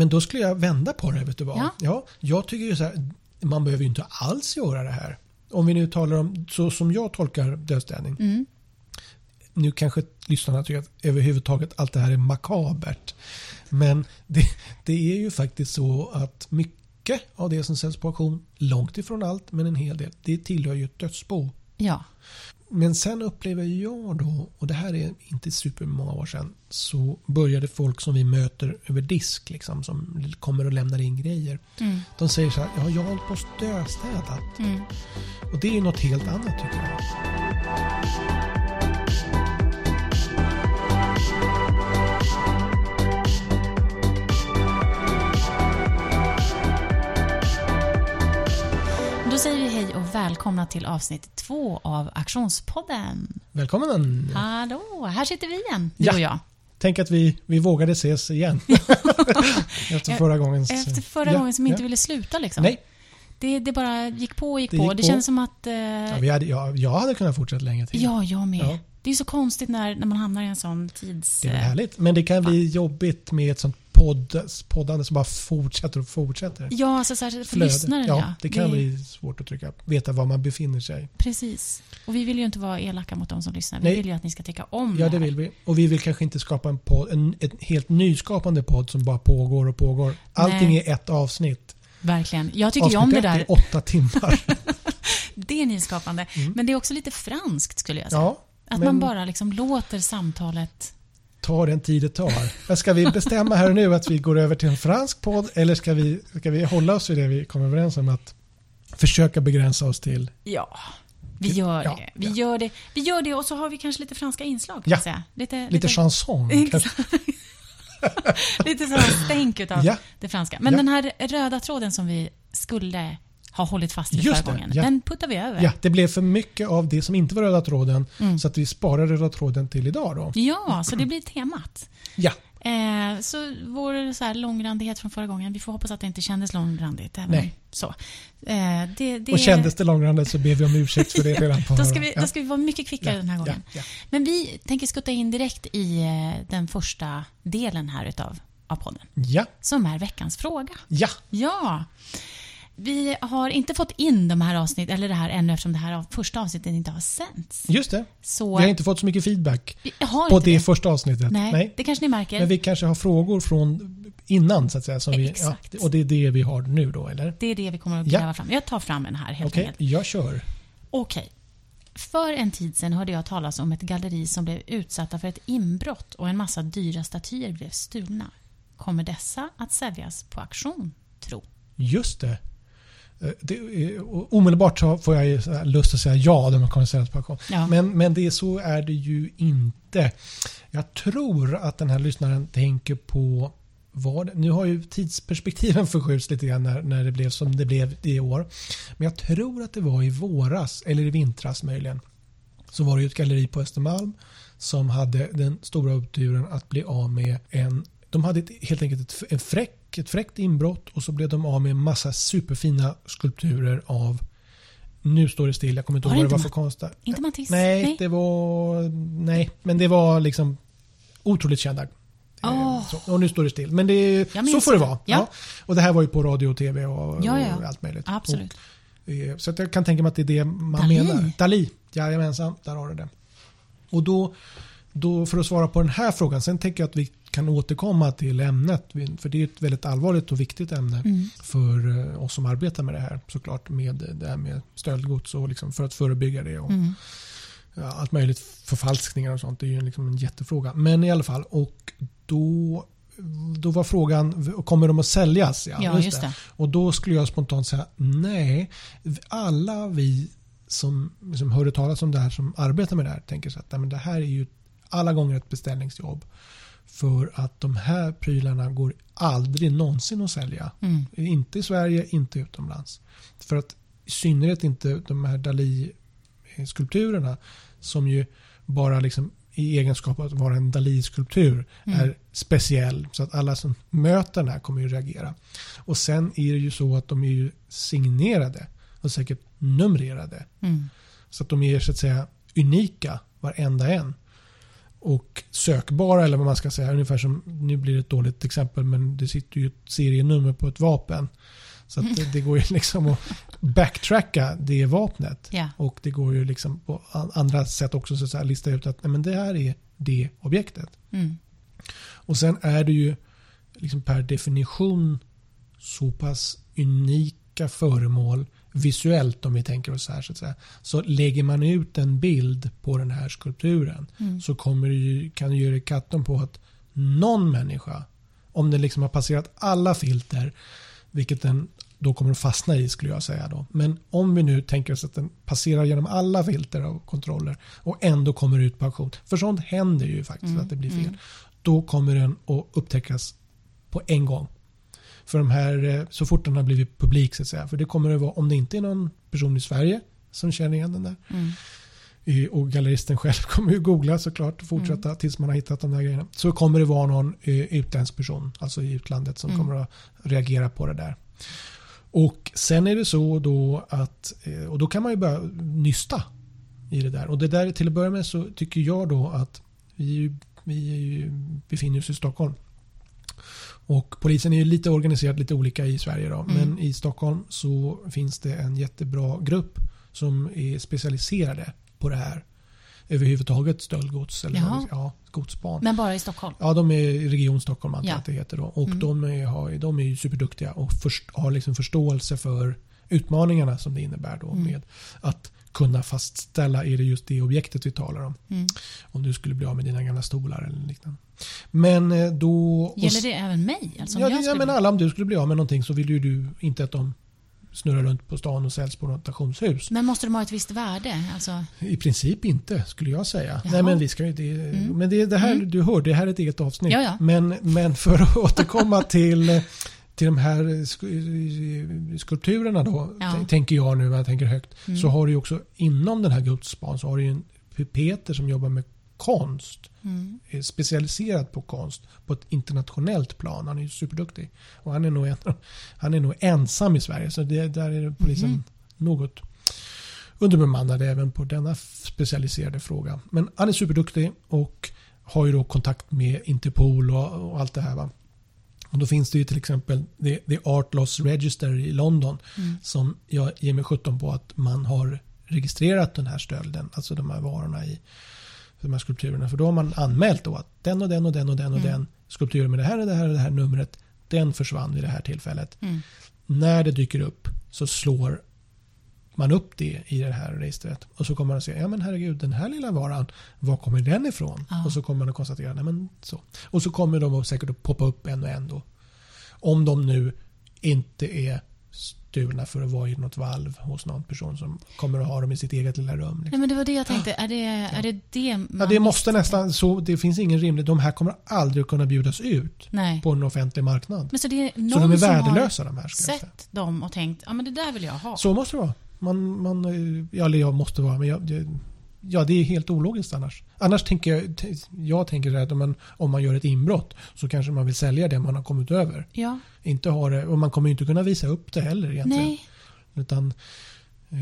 Men då skulle jag vända på det. Vet du vad? Ja. Ja, jag tycker ju så här, man behöver ju inte alls göra det här. Om vi nu talar om så som jag tolkar dödsstädning. Mm. Nu kanske lyssnarna tycker att överhuvudtaget allt det här är makabert. Men det, det är ju faktiskt så att mycket av det som säljs på auktion, långt ifrån allt, men en hel del, det tillhör ju ett dödsbo. Ja. Men sen upplever jag då, och det här är inte supermånga år sedan, så började folk som vi möter över disk, liksom, som kommer och lämnar in grejer. Mm. De säger så här, ja, jag har hållit på och döstädat. Mm. Och det är något helt annat tycker jag. Säger vi hej och välkomna till avsnitt två av Aktionspodden. Välkommen! Hallå, här sitter vi igen, du Ja. och jag. Tänk att vi, vi vågade ses igen. Efter förra gången. Efter förra Ja, gången som inte ja. ville sluta liksom. Nej, Det, det bara gick på och gick Det på. gick det på. känns som att... Eh, ja, vi hade, ja, jag hade kunnat fortsätta länge till. ja, jag med. Ja. Det är så konstigt när, när man hamnar i en sån tids... Det är härligt. Men det kan bli jobbigt med ett sånt podd, poddande som bara fortsätter och fortsätter. Ja, alltså särskilt för Flöde. lyssnaren. ja, Ja, det kan bli svårt att trycka, veta var man befinner sig. Precis. Och vi vill ju inte vara elaka mot de som lyssnar. Vi Nej. vill ju att ni ska tycka om Ja, det det vill vi. Och vi vill kanske inte skapa en, podd, en, en helt nyskapande podd som bara pågår och pågår. Allting Nej. är ett avsnitt. Verkligen. Jag tycker ju om Avsnitt det där. är åtta timmar. Det är nyskapande. Men det är också lite franskt skulle jag säga. ja, att men- man bara liksom låter samtalet... ta den tid det tar. Ska vi bestämma här och nu att vi går över till en fransk podd eller ska vi, ska vi hålla oss vid det vi kom överens om att försöka begränsa oss till? Ja, vi gör Ja, det. Vi, ja. gör det. vi gör det och så har vi kanske lite franska inslag. Kan Ja. säga. Lite, Lite chanson. kanske. Exakt. lite sån stänk utav Ja. det franska. Men den här röda tråden som vi skulle ha hållit fast vid Just förra gången, ja. den puttar vi över. Ja, det blev för mycket av det som inte var röda tråden Mm. så att vi sparar röda tråden till idag då. Ja, så det blir temat. Ja, Eh, så vår så här långrandighet från förra gången, vi får hoppas att det inte kändes långrandigt. Även Nej. Så. Eh, det, det, och kändes det långrandigt så ber vi om ursäkt för det redan på då, ska vi, ja. då ska vi vara mycket kvickare den här gången. Ja, ja. Men vi tänker skutta in direkt i eh, den första delen här utav av podden, ja, som är veckans fråga. ja. Ja. Vi har inte fått in de här avsnitt, eller det här ännu eftersom det här första avsnittet inte har sänts. just det. Så Vi har inte fått så mycket feedback på inte det första avsnittet. Nej, det kanske ni märker. Men vi kanske har frågor från innan så att säga. Som vi, ja, och det är det vi har nu då, eller? Det är det vi kommer att Ja. gräva fram. Jag tar fram en här helt Okej, enkelt. jag kör. Okej. För en tid sedan hörde jag talas om ett galleri som blev utsatta för ett inbrott och en massa dyra statyer blev stulna. Kommer dessa att säljas på auktion, tro? Just det. Eh, det och omedelbart så får jag lust att säga ja, de kommer säljas på auktion. Ja. Men, men det så är det ju inte. Jag tror att den här lyssnaren tänker på vad, nu har ju tidsperspektiven förskjuts lite grann när, när det blev som det blev i år. Men jag tror att det var i våras, eller i vintras möjligen. Så var det ju ett galleri på Östermalm som hade den stora uppturen att bli av med en de hade ett, helt enkelt ett, en fräck, ett fräckt inbrott och så blev de av med en massa superfina skulpturer av nu står det still, jag kommer inte ihåg vad det var för konst. Inte Matisse? Nej, det var... Nej, men det var liksom otroligt kända. Eh, Åh. Så, och nu står det still. Men det, så får det det. vara. Ja. Och det här var ju på radio och tv och, Ja, ja. och allt möjligt. Absolut. Och, eh, så jag kan tänka mig att det är det man Dalí. menar. Dali. Jajamensan, där har du det. Och då, då, för att svara på den här frågan, sen tänker jag att vi kan återkomma till ämnet. För det är ett väldigt allvarligt och viktigt ämne Mm. för eh, oss som arbetar med det här. Såklart med det här med stöldgods och liksom för att förebygga det. Och, Mm. ja, allt möjligt förfalskningar och sånt. Det är ju liksom en jättefråga. Men i alla fall. Och då, då var frågan, kommer de att säljas? Ja, just det. Och då skulle jag spontant säga nej. Alla vi som, som hörde talas om det här, som arbetar med det här, tänker så att nej, men det här är ju alla gånger ett beställningsjobb. För att de här prylarna går aldrig någonsin att sälja. Mm. Inte i Sverige, inte utomlands. För att i synnerhet inte de här Dalí-skulpturerna som ju bara liksom i egenskap av att vara en Dalí-skulptur Mm. är speciell. Så att alla som möter den här kommer ju reagera. Och sen är det ju så att de är ju signerade och säkert numrerade. Mm. Så att de är så att säga unika varenda en. Och sökbara eller vad man ska säga. Ungefär som, nu blir det ett dåligt exempel men det sitter ju ett serienummer på ett vapen. Så det, det går ju liksom att backtracka det vapnet. Ja. Och det går ju liksom på an- andra sätt också så att lista ut att nej, men det här är det objektet. Mm. Och sen är det ju liksom per definition så pass unika föremål visuellt om vi tänker oss så här så att säga. Så lägger man ut en bild på den här skulpturen Mm. så kommer ju, kan du göra katten på att någon människa, om den liksom har passerat alla filter, vilket den då kommer att fastna i skulle jag säga då. Men om vi nu tänker oss att den passerar genom alla filter och kontroller och ändå kommer ut på auktion. För sånt händer ju faktiskt Mm, att det blir fel. mm. Då kommer den att upptäckas på en gång. För de här, eh, så fort den har blivit publik så att säga. För det kommer det vara, om det inte är någon person i Sverige som känner igen den där. Mm. Och galleristen själv kommer ju googla såklart och fortsätta Mm. tills man har hittat de där grejerna. Så kommer det vara någon eh, utländsk person, alltså i utlandet, som Mm. kommer att reagera på det där. Och sen är det så då att, eh, och då kan man ju börja nysta i det där. Och det där till att börja med så tycker jag då att vi, vi befinner oss i Stockholm. Och polisen är ju lite organiserad lite olika i Sverige då. Mm. Men i Stockholm så finns det en jättebra grupp som är specialiserade på det här. Överhuvudtaget stöldgods eller Jaha. ja, godsspan. Men bara i Stockholm? Ja, de är i Region Stockholm antar jag Ja. att det heter då. Och Mm. de, är, de är ju superduktiga och först, har liksom förståelse för utmaningarna som det innebär då Mm. med att kunna fastställa är det just det objektet vi talar om. Mm. Om du skulle bli av med dina gamla stolar eller liknande. Men eh, då... Gäller det även mig? Alltså ja, jag det, skulle men alla om du skulle bli av med någonting så vill ju du inte att de snurrar runt på stan och säljs på något auktionshus. Men måste de ha ett visst värde? Alltså, I princip inte skulle jag säga. Jaha. Nej men vi ska ju det, Mm. Men det, det här, Mm. du hör, det här är ett eget avsnitt. Ja, ja. Men, men för att återkomma till, till de här sk- skulpturerna då, Ja. tänker jag nu jag tänker högt, Mm. så har du ju också inom den här gudsspan så har du ju en Peter som jobbar med konst, mm. är specialiserad på konst på ett internationellt plan. Han är ju superduktig. Och han är nog, en, han är nog ensam i Sverige, så det, där är polisen Mhm. något underbemannade även på denna specialiserade fråga. Men han är superduktig och har ju då kontakt med Interpol och, och allt det här. Va? Och då finns det ju till exempel The, The Art Loss Register i London Mm. som jag ger mig sjutton på att man har registrerat den här stölden, alltså de här varorna i de här skulpturerna. För då har man anmält då att den och den och den och den och Mm. den skulpturen med det här och det här och det här numret, den försvann vid det här tillfället. Mm. När det dyker upp så slår man upp det i det här registret. Och så kommer man att säga, ja men herregud, den här lilla varan, var kommer den ifrån? Ja. Och så kommer man att konstatera, nej men så. Och så kommer de säkert att poppa upp en och en då. Om de nu inte är stulna för att vara i något valv hos någon person som kommer att ha dem i sitt eget lilla rum. Nej, Liksom. men det var det jag tänkte. Är det är det, det man Ja, det måste nästan, så det finns ingen rimlig, de här kommer aldrig kunna bjudas ut Nej. på en offentlig marknad. Men så det är någon Så de är som värdelösa de här. sett dem och tänkt ja men det där vill jag ha. Så måste det vara. Man, man, ja, eller jag måste vara, men jag, det, ja, det är helt ologiskt annars. Annars tänker jag, jag tänker att om man, om man gör ett inbrott så kanske man vill sälja det man har kommit över. Ja, Inte ha det, och man kommer inte kunna visa upp det heller egentligen. nej. Utan eh,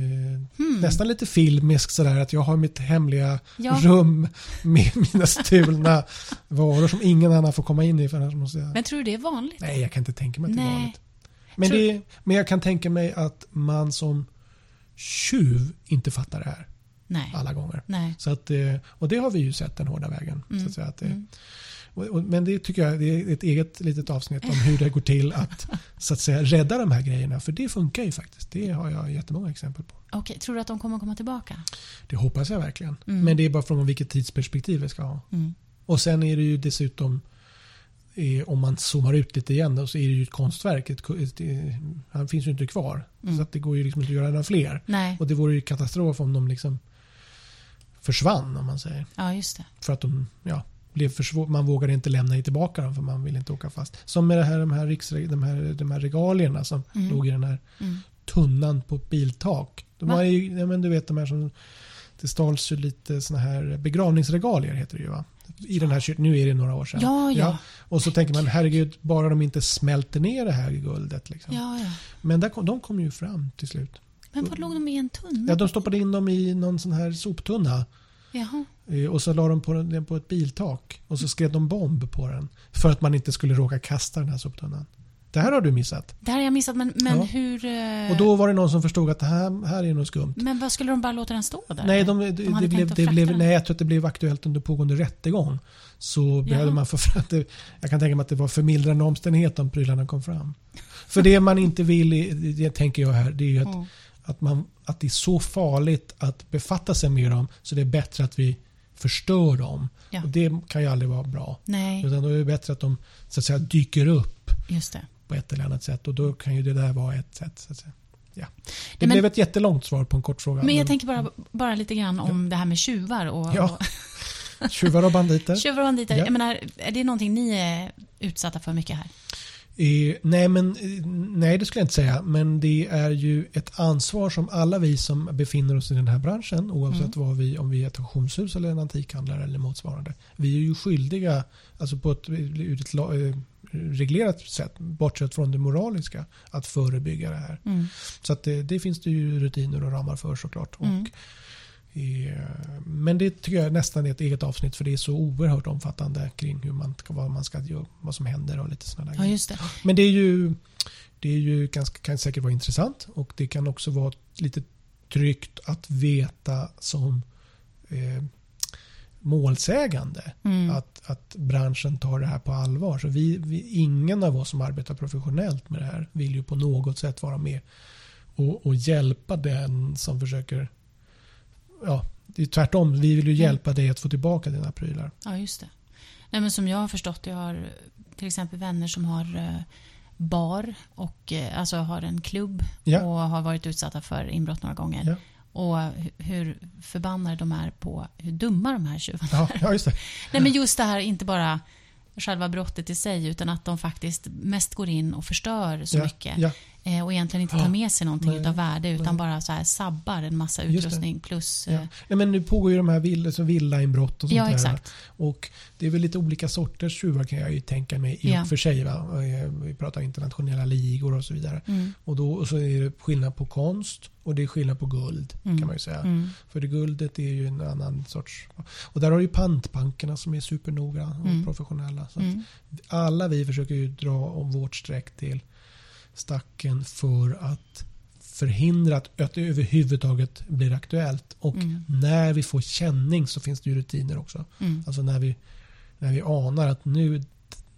Hmm. nästan lite filmiskt sådär att jag har mitt hemliga Ja. rum med mina stulna varor som ingen annan får komma in i. För annars måste jag... Men tror du det är vanligt? Nej, jag kan inte tänka mig att det är vanligt. Men, Tror- det, men jag kan tänka mig att man som tjuv inte fattar det här Nej. alla gånger. Nej. Så att, eh, och det har vi ju sett den hårda vägen. Så Mm. att säga, att det, Mm. och, och, men det tycker jag det är ett eget litet avsnitt om hur det går till att, så att säga, rädda de här grejerna. För det funkar ju faktiskt. Det har jag jättemånga exempel på. Okej, tror du att de kommer komma tillbaka? Det hoppas jag verkligen. Mm. Men det är bara från vilket tidsperspektiv vi ska ha. Mm. Och sen är det ju dessutom eh, om man zoomar ut lite igen då, så är det ju ett konstverk. Ett, ett, eh, han finns ju inte kvar. Mm. Så att det går ju liksom inte att göra några fler. Nej. Och det vore ju katastrof om de liksom försvann om man säger. Ja, just det. För att de ja, blev för svår, man vågade inte lämna tillbaka dem för man ville inte åka fast. Som med det här, de, här riksre, de, här, de här regalierna som Mm. låg i den här Mm. tunnan på ett biltak. De Va? var ju, ja, men du vet de här som det stals ju lite såna här begravningsregalier heter det ju va? I den här kyrkan, nu är det några år sedan. Ja, ja. Och så tänker man herregud, bara de inte smälter ner det här guldet. Liksom. Ja, ja. Men där kom, de kom ju fram till slut. Men vad låg de i en tunna? Ja, de stoppade in dem i någon sån här soptunna. Jaha. Eh, Och så la de på den på ett biltak. Och så skrev de bomb på den. För att man inte skulle råka kasta den här soptunnan. Det här har du missat. Det här har jag missat, men, men Ja. hur... eh, Och då var det någon som förstod att det här, här är något skumt. Men vad skulle de bara låta den stå där? Nej, de, De hade det blev, det blev, nej, jag tror att det blev aktuellt under pågående rättegång. Så behövde man få fram det. Jag kan tänka mig att det var förmildrande omständighet om prylarna kom fram. För det man inte vill, det tänker jag här, det är ju att, Mm. att, man, att det är så farligt att befatta sig med dem så det är bättre att vi förstör dem. Ja. Och det kan ju aldrig vara bra. Nej, Utan då är det bättre att de så att säga, dyker upp just det. På ett eller annat sätt. Och då kan ju det där vara ett sätt. Så att säga. Ja. Det men- blev ett jättelångt svar på en kort fråga. Men jag men tänker bara, bara lite grann om det här med tjuvar och, Ja. och Tjuvar och banditer. tjuvar och banditer. Ja. Jag menar, är det någonting ni är utsatta för mycket här? Eh, nej, men, nej, det skulle jag inte säga. Men det är ju ett ansvar som alla vi som befinner oss i den här branschen, oavsett vad vi, om vi är ett auktionshus eller en antikhandlare eller motsvarande. Vi är ju skyldiga, alltså på ett, ur ett eh, reglerat sätt, bortsett från det moraliska, att förebygga det här. Mm. Så att det, det finns det ju rutiner och ramar för såklart. Mm. Och, eh, men det tycker jag nästan är ett eget avsnitt för det är så oerhört omfattande kring hur man, vad man ska göra, vad som händer och lite sådana Ja, grejer. just det. Men det är ju, det är ju ganska, kan säkert vara intressant och det kan också vara lite tryggt att veta som eh, målsägande Mm. att, att branschen tar det här på allvar. Så vi, vi, ingen av oss som arbetar professionellt med det här vill ju på något sätt vara med och, och hjälpa den som försöker ja, det är tvärtom. Vi vill ju Mm. hjälpa dig att få tillbaka dina prylar. Ja, just det. Nej, men som jag har förstått, jag har till exempel vänner som har eh, bar och eh, alltså har en klubb Ja. och har varit utsatta för inbrott några gånger. Ja. Och hu- hur förbannade de är på hur dumma de här tjuvarna Ja, ja just det. Nej, men just det här, inte bara själva brottet i sig, utan att de faktiskt mest går in och förstör så ja, mycket. Ja, och egentligen inte tar med sig någonting nej, utav värde, utan nej. bara så här sabbar en massa utrustning plus... ja. eh, Nej, men nu pågår ju de här vill, så villainbrott och sånt Ja, där. exakt. Och det är väl lite olika sorters tjuvar kan jag ju tänka mig i Ja. och för sig. Va? Eh, Vi pratar internationella ligor och så vidare. Mm, Och då och så är det skillnad på konst och det är skillnad på guld Mm. kan man ju säga. mm, För det guldet är ju en annan sorts... Och där har ju pantbankerna som är supernoga och Mm. professionella. Så mm, alla vi försöker ju dra om vårt streck till stacken för att förhindra att, att det överhuvudtaget blir aktuellt. Och Mm. när vi får känning så finns det ju rutiner också. mm. Alltså när vi, när vi anar att nu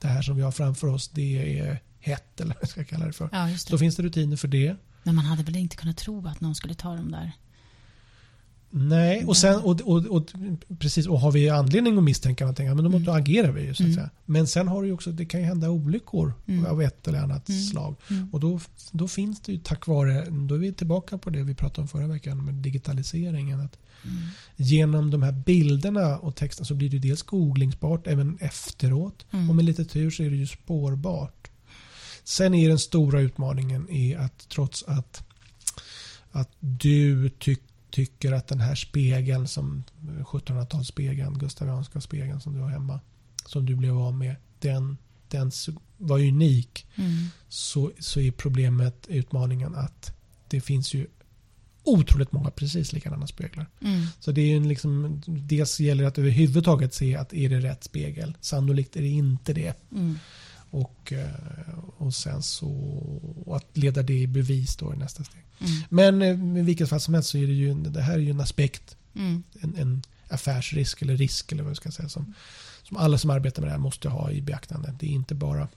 det här som vi har framför oss det är hett eller vad jag ska kalla det för. Ja, just Då det. finns det rutiner för det. Men man hade väl inte kunnat tro att någon skulle ta dem där? Nej, och, sen, och, och, och, precis, och har vi anledning att misstänka någonting, men då, Mm. agerar vi ju. Så att Mm. säga. Men sen har det också, det kan ju hända olyckor Mm. av ett eller annat Mm. slag. Mm. Och då, då finns det ju tack vare, då är vi tillbaka på det vi pratade om förra veckan med digitaliseringen. Att Mm. genom de här bilderna och texten så blir det dels googlingsbart även efteråt. Mm. Och med lite tur så är det ju spårbart. Sen är den stora utmaningen är att trots att, att du ty, tycker att den här spegeln som 1700-talsspegeln, Gustavianska spegeln som du har hemma, som du blev av med, den, den var unik. Mm. Så, så är problemet, utmaningen att det finns ju otroligt många precis likadana speglar. Mm. Så det är ju liksom, dels gäller det att överhuvudtaget se att är det rätt spegel. Sannolikt är det inte det. Mm. Och, eh, och sen så och att leda det i bevis då är nästa steg. Mm. Men eh, i vilket fall som helst så är det ju det här är ju en aspekt, Mm. en, en affärsrisk eller risk eller vad jag ska säga som, som alla som arbetar med det här måste ha i beaktande. Det är inte bara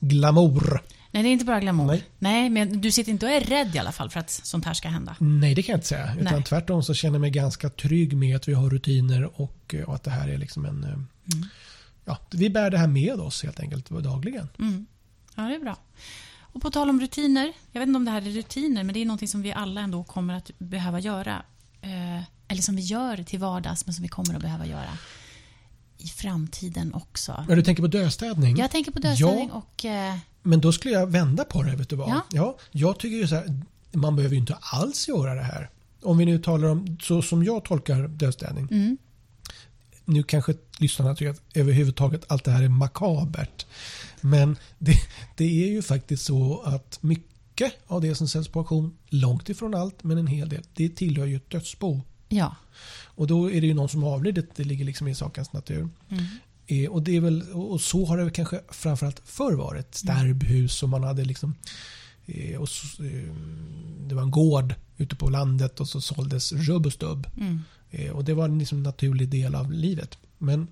glamour. Nej, det är inte bara glamour. Nej. Nej. men du sitter inte och är rädd i alla fall för att sånt här ska hända. Nej, det kan jag inte säga. Utan Nej. tvärtom så känner jag mig ganska trygg med att vi har rutiner och, eh, och att det här är liksom en... eh, Mm. Ja, vi bär det här med oss helt enkelt dagligen. Mm. Ja, det är bra. Och på tal om rutiner. Jag vet inte om det här är rutiner, men det är någonting som vi alla ändå kommer att behöva göra. Eh, eller som vi gör till vardags, men som vi kommer att behöva göra i framtiden också. Men du tänker på döstädning? Jag tänker på dödstädning Ja. och... Eh, Men då skulle jag vända på det. Vet du vad? Ja. jag tycker ju så här, man behöver ju inte alls göra det här. Om vi nu talar om, så som jag tolkar dödstädning. mm, Nu kanske lyssnarna tycker att överhuvudtaget allt det här är makabert. Men det, det är ju faktiskt så att mycket av det som säljs på auktion, långt ifrån allt, men en hel del, det tillhör ju ett dödsbo. Ja. Och då är det ju någon som har avlidit. Det ligger liksom i sakens natur. Mm. Eh, och, det är väl, och så har det kanske framförallt förr varit. Stärbhus och man hade liksom eh, och så, eh, det var en gård ute på landet och så såldes rubb och stubb. Mm. Eh, och det var en liksom naturlig del av livet. Men,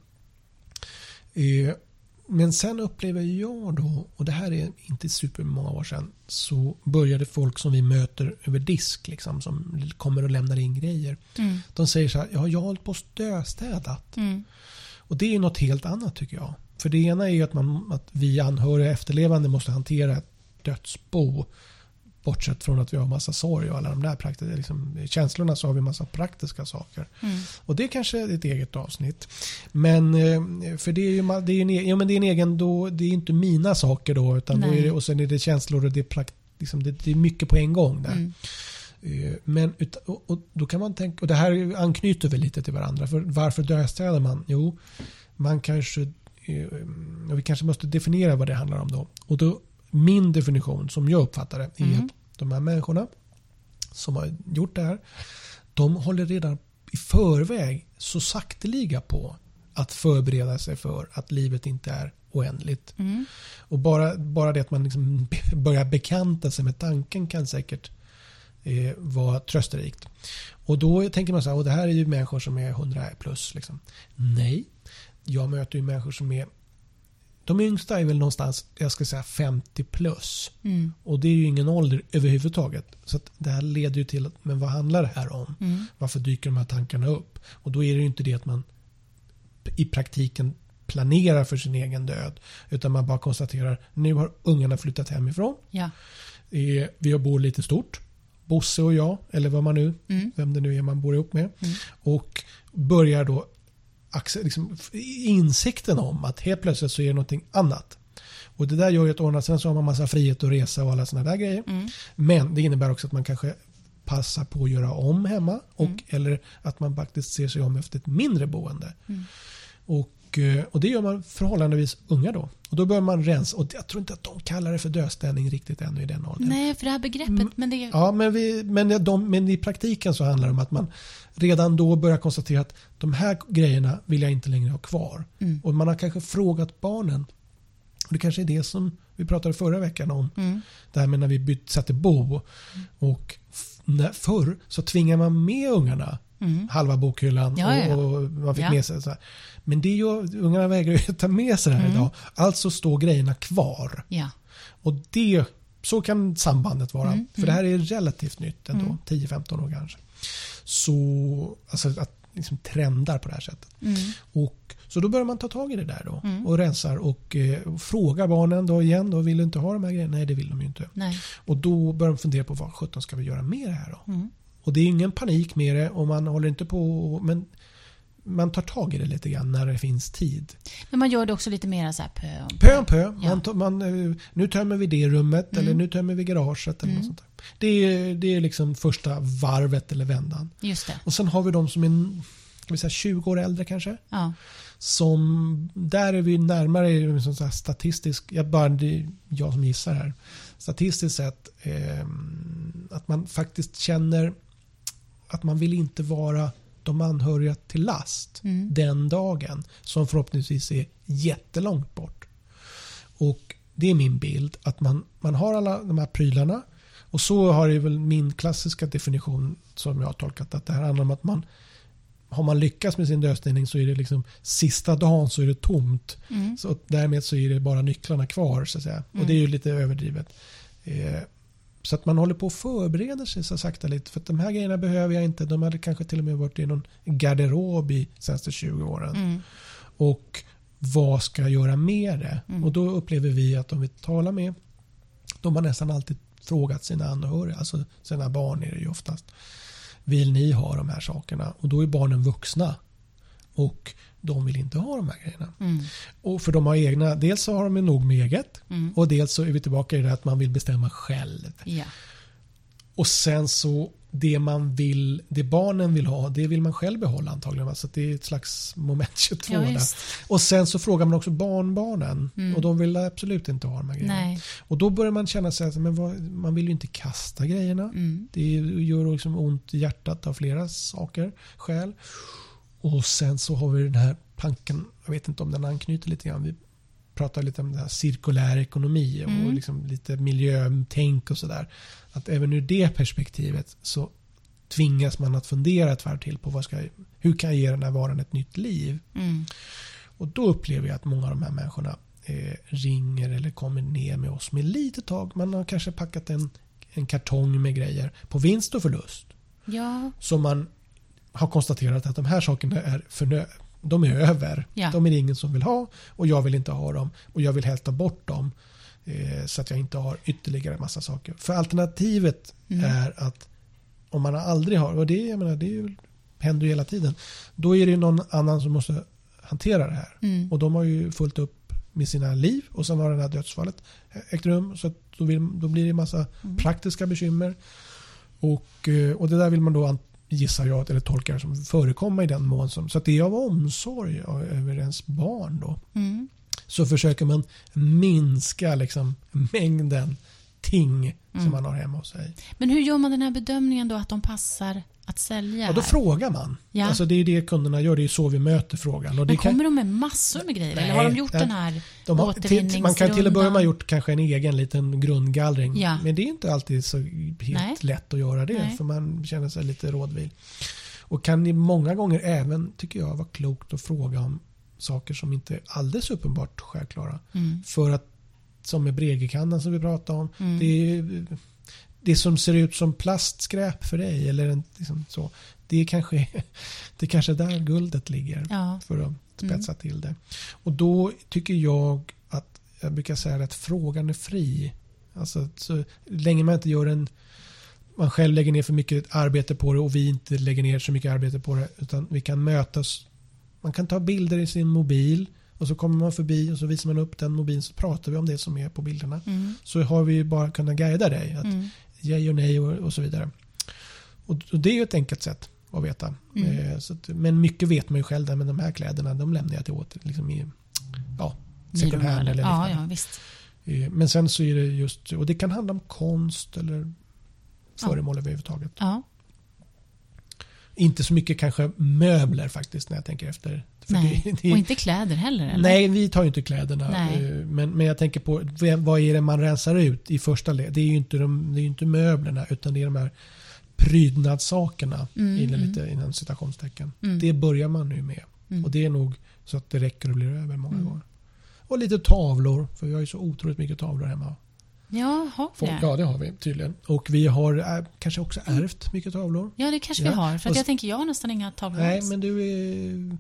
men sen upplever jag då, och det här är inte supermånga år sedan, så började folk som vi möter över disk, liksom, som kommer och lämnar in grejer. Mm. De säger så här, ja, jag har hållit på och döstädat. Mm. Och det är något helt annat tycker jag. För det ena är ju att, man, att vi anhöriga efterlevande måste hantera ett dödsbo. Bortsett från att vi har massa sorg och alla de där praktiska liksom, känslorna så har vi massa praktiska saker. Mm. Och det är kanske är ett eget avsnitt. Men eh, för det är ju det är en, e- ja, men det är en egen, då, det är inte mina saker då. Utan då är det, och sen är det känslor och det är, prakt, liksom, det, det är mycket på en gång där. Mm. Eh, Men och, då kan man tänka, och det här anknyter väl lite till varandra. För varför döstädar man? Jo, man kanske, eh, vi kanske måste definiera vad det handlar om då. Och då, min definition som jag uppfattar det är Mm. att de här människorna som har gjort det här, de håller redan i förväg så sakteliga på att förbereda sig för att livet inte är oändligt. Mm. Och bara, bara det att man liksom börjar bekanta sig med tanken kan säkert eh, vara trösterikt. Och då tänker man så här, och det här är ju människor som är 100 plus. Liksom. Nej, jag möter ju människor som är de yngsta är väl någonstans, jag ska säga 50 plus. Mm. Och det är ju ingen ålder överhuvudtaget. Så det här leder ju till, att, men vad handlar det här om? Mm. Varför dyker de här tankarna upp? Och då är det ju inte det att man i praktiken planerar för sin egen död. Utan man bara konstaterar, nu har ungarna flyttat hemifrån. Ja. Eh, Vi bor lite stort. Bosse och jag, eller vad man nu, Mm. vem det nu är man bor ihop med. Mm. Och börjar då liksom, insikten om att helt plötsligt så är det någonting annat. Och det där gör ju att andra sidan så har man massa frihet att resa och alla sådana där grejer. Mm. Men det innebär också att man kanske passar på att göra om hemma och Mm. eller att man faktiskt ser sig om efter ett mindre boende. Mm. Och, eh, och det gör man förhållandevis unga då. Och då börjar man rensa. Och jag tror inte att de kallar det för dödstädning riktigt ännu i den åldern. Nej, för det här begreppet, Mm. men det... Ja, men, vi, men, de, men i praktiken så handlar det om att man redan då börjar konstatera att de här grejerna vill jag inte längre ha kvar. Mm. Och man har kanske frågat barnen. Och det kanske är det som vi pratade förra veckan om. Mm. Det här med när vi byt, satte bo. Och f- när, förr så tvingar man med ungarna Mm. halva bokhyllan Ja, ja, ja. och, man fick med sig så här. Men det gör, ungarna vägrar ju ta med sig det här Mm. idag. Alltså står grejerna kvar. Och det, så kan sambandet vara. Mm, För mm. det här är relativt nytt ändå. Mm. 10-15 år kanske. Så, alltså att liksom trendar på det här sättet. Mm. Och, så då börjar man ta tag i det där då. Mm. Och rensar och, eh, och frågar barnen då igen. Då, vill du inte ha de här grejerna? Nej, det vill de ju inte. Nej. Och då börjar de fundera på vad sjutton ska vi göra med det här då? Och det är ingen panik med det och man håller inte på men man tar tag i det lite grann när det finns tid. Men man gör det också lite mer så här pö om Pö om pö. Ja. Man, man, eh, nu tömmer vi det rummet Mm. eller nu tömmer vi garaget. Eller Mm. något sånt där. Det, är, det är liksom första varvet eller vändan. Just det. Och sen har vi de som är ska vi säga, 20 år äldre kanske. Ja. Som, där är vi närmare liksom så statistisk, jag, bara, det är jag som gissar här. Statistiskt sett eh, att man faktiskt känner att man vill inte vara de anhöriga till last Mm. den dagen som förhoppningsvis är jättelångt bort. Och det är min bild att man, man har alla de här prylarna och så har det väl min klassiska definition som jag har tolkat att det här handlar om att man har man lyckats med sin dödsställning så är det liksom sista dagen så är det tomt. Mm. Så därmed så är det bara nycklarna kvar så att säga. Och Mm. det är ju lite överdrivet. Eh, så att man håller på att förbereda sig så sakta lite. För att de här grejerna behöver jag inte. De hade kanske till och med varit i någon garderob i senaste 20 åren. Mm. Och vad ska jag göra med det? Mm. Och då upplever vi att om vi talar med de har nästan alltid frågat sina anhöriga, alltså sina barn är det ju oftast. Vill ni ha de här sakerna? Och då är barnen vuxna. Och de vill inte ha de här grejerna. Mm. Och för de har egna, dels så har de nog med eget Mm. och dels så är vi tillbaka i det att man vill bestämma själv. Ja. Och sen så det man vill, det barnen vill ha, det vill man själv behålla antagligen. Så det är ett slags moment 22 Ja. Och sen så frågar man också barnbarnen Mm. och de vill absolut inte ha de här grejerna. Nej. Och då börjar man känna sig att men vad, man vill ju inte kasta grejerna. Mm. Det gör liksom ont i hjärtat av flera saker, skäl. Och sen så har vi den här tanken, jag vet inte om den anknyter lite grann. Vi pratar lite om det här cirkulär ekonomi och Mm. liksom lite miljötänk och sådär. Att även ur det perspektivet så tvingas man att fundera ett varv till på vad ska, hur kan jag ge den här varan ett nytt liv? Mm. Och då upplever jag att många av de här människorna eh, ringer eller kommer ner med oss med lite tag. Man har kanske packat en, en kartong med grejer på vinst och förlust. Ja, Som man har konstaterat att de här sakerna är förnö- de är över. Ja. De är det ingen som vill ha och jag vill inte ha dem. Och jag vill helst ta bort dem. Eh, så att jag inte har ytterligare massa saker. För alternativet Mm. är att om man aldrig har, och det, jag menar, det ju, händer ju hela tiden. Då är det någon annan som måste hantera det här. mm. Och de har ju fullt upp med sina liv och sen har det här dödsfallet ägt rum. Så då, vill, då blir det en massa Mm. praktiska bekymmer. Och, eh, och det där vill man då gissar jag eller tolkar som förekomma i den mån som. Så att det är av omsorg över ens barn då. Mm. Så försöker man minska liksom mängden ting som Mm. man har hemma hos sig. Men hur gör man den här bedömningen då att de passar att sälja? Ja, då här? frågar man. Ja. Alltså det är det kunderna gör. Det är så vi möter frågan. Och det Men kan, kommer de med massor med grejer? Nej, eller har de gjort nej. den här De har, till, man kan till att börja med ha återvinningsrundan? gjort kanske en egen liten grundgallring. Ja. Men det är inte alltid så helt Nej. lätt att göra det. För man känner sig lite rådvill. Och kan många gånger även, tycker jag, vara klokt att fråga om saker som inte är alldeles uppenbart självklara. Mm. För att, som med Bregekannan som vi pratade om. Mm. Det, är, det som ser ut som plastskräp för dig. Eller en, liksom så, det, är kanske, det är kanske där guldet ligger Ja. för att spetsa till det. Och då tycker jag att, jag brukar säga att frågan är fri. Alltså så länge man inte gör en, man själv lägger ner för mycket arbete på det och vi inte lägger ner så mycket arbete på det. Utan vi kan mötas, man kan ta bilder i sin mobil och så kommer man förbi och så visar man upp den mobilen så pratar vi om det som är på bilderna. Mm. Så har vi bara kunnat guida dig. Att Mm. ja och nej och, och så vidare. Och, och det är ju ett enkelt sätt att veta. Mm. Eh, så att, men mycket vet man ju själv där, men de här kläderna de lämnar jag till åter liksom i ja, second hand eller Ja, ja, visst. Eh, Men sen så är det just, och det kan handla om konst eller föremål överhuvudtaget. Ja. Inte så mycket kanske möbler faktiskt när jag tänker efter. Nej. det- det- Och inte kläder heller? Eller? Nej, vi tar ju inte kläderna. Nej. Eh, Men, men jag tänker på vad är det man rensar ut i första led? Det är ju inte, de, det är inte möblerna utan det är de här prydnadssakerna Mm, i det mm. lite innan citationstecken. Mm. Det börjar man nu med. Mm. Och det är nog så att det räcker och blir över många Mm. gånger. Och lite tavlor, för vi har ju så otroligt mycket tavlor hemma. Ja, har vi det? ja, det har vi tydligen. Och vi har äh, kanske också ärvt mycket tavlor. Ja, det kanske Ja, vi har. För jag tänker, jag har nästan inga tavlor Nej, alls. men du är...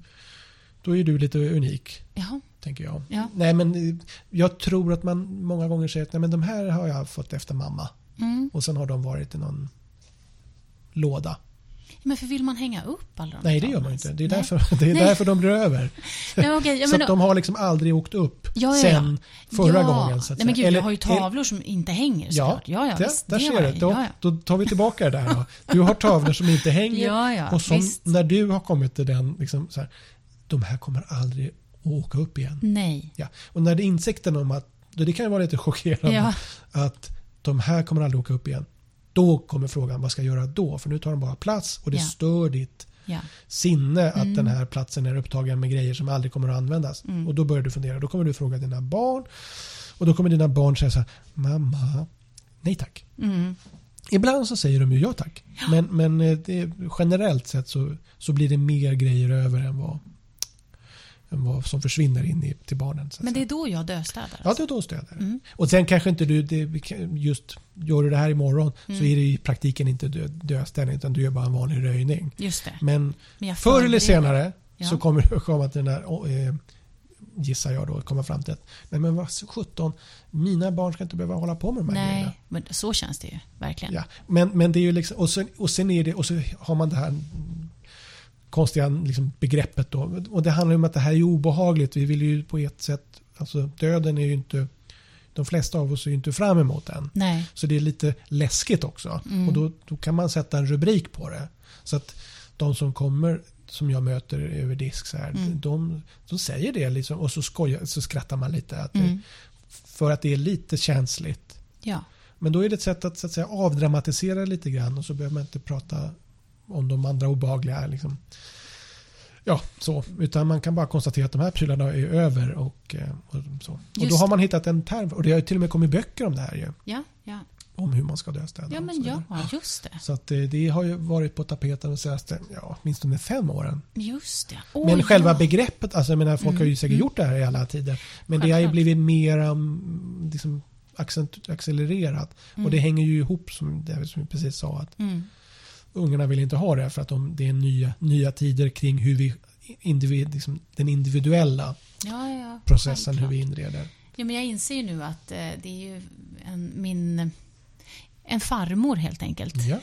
Då är du lite unik. Jaha. tänker jag. Ja. Nej, men eh, jag tror att man många gånger säger att Nej, men de här har jag fått efter mamma. Mm. Och sen har de varit i någon låda. Men för vill man hänga upp alla de Nej, det gör man inte. Det är, Nej. därför, det är Nej. därför de blir över. Ja, okej, ja, så att de har liksom aldrig åkt upp Ja, ja, sen förra gången. Så Nej, men gud, Eller- jag har ju tavlor som inte hänger Ja, såklart. Ja, ja, där, visst, där det ser du. Då, då tar vi tillbaka det där. Då. Du har tavlor som inte hänger. Och som visst. när du har kommit till den, liksom så här, de här kommer aldrig att åka upp igen. Nej. Ja. Och när det är insikten om att, det kan ju vara lite chockerande, att de här kommer aldrig åka upp igen. Då kommer frågan, vad ska jag göra då? För nu tar de bara plats och det Ja. stör ditt Ja. sinne att Mm. den här platsen är upptagen med grejer som aldrig kommer att användas. Mm. Och då börjar du fundera. Då kommer du fråga dina barn. Och då kommer dina barn säga så här, mamma, nej tack. Mm. Ibland så säger de ju ja tack. Men, men eh, det, generellt sett så, så blir det mer grejer över än vad, vad som försvinner in i, till barnen. Men det är då jag döstädar? Ja, alltså. det är då stöder. Mm. Och sen kanske inte du, det, just gör du det här imorgon Mm. så är det i praktiken inte dö, döstädning utan du gör bara en vanlig röjning. Just det. Men Men förr eller senare Ja. så kommer du komma till den där, eh, gissar jag då, komma fram till att nej men vad 17, mina barn ska inte behöva hålla på med de här grejerna. Nej, men så känns det ju verkligen. Ja, men, men det är ju liksom, och sen, och sen är det, och så har man det här konstiga liksom begreppet då. Och det handlar om att det här är obehagligt. Vi vill ju på ett sätt, alltså döden är ju inte de flesta av oss ser ju inte fram emot den. Nej. Så det är lite läskigt också. Mm. Och då, då kan man sätta en rubrik på det. Så att de som kommer som jag möter över disk så här, Mm. de, de säger det liksom, och så, skojar, så skrattar man lite. Att det, Mm. För att det är lite känsligt. Ja. Men då är det ett sätt att, så att säga, avdramatisera lite grann och så behöver man inte prata om de andra obehagliga. Liksom. Ja, så. Utan man kan bara konstatera att de här prylarna är över. Och, eh, och, så. och då har man hittat en term. Och det har ju till och med kommit böcker om det här ju. Ja, ja. Om hur man ska döstäda. ja men ja, just det. Så att det, det har ju varit på tapeten de senaste, ja, åtminstone fem åren. Just det. Åh, Men själva ja. begreppet, alltså jag menar, folk har ju säkert mm. gjort det här i alla tider. Men det har ju Självklart. blivit mer um, liksom, accelererat. Mm. Och det hänger ju ihop som, det som vi precis sa. att Mm. Ungarna vill inte ha det för att de, det är nya, nya tider kring hur vi individ, liksom, den individuella Ja, ja. processen hur vi inreder. Ja, men jag inser ju nu att eh, det är ju en, min... En farmor helt enkelt. Ja.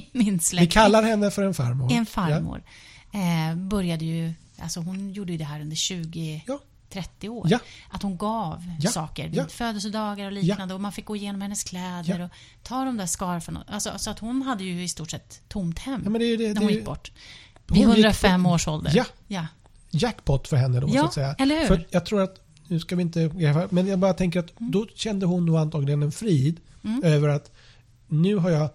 min Vi släkt. kallar henne för en farmor. En farmor. Eh, började ju... Alltså hon gjorde ju det här under 20... Ja. 30 år. Ja. Att hon gav Ja. saker Ja. födelsedagar och liknande och man fick gå igenom hennes kläder och ta de där scarfen. Alltså, så att hon hade ju i stort sett tomt hem det det, när det, hon är gick bort. Vid Hon gick 105 års ålder. Ja. ja. jackpot för henne då så att säga. eller hur? För jag tror att, nu ska vi inte, men jag bara tänker att då kände hon nog antagligen en frid Mm. över att nu har jag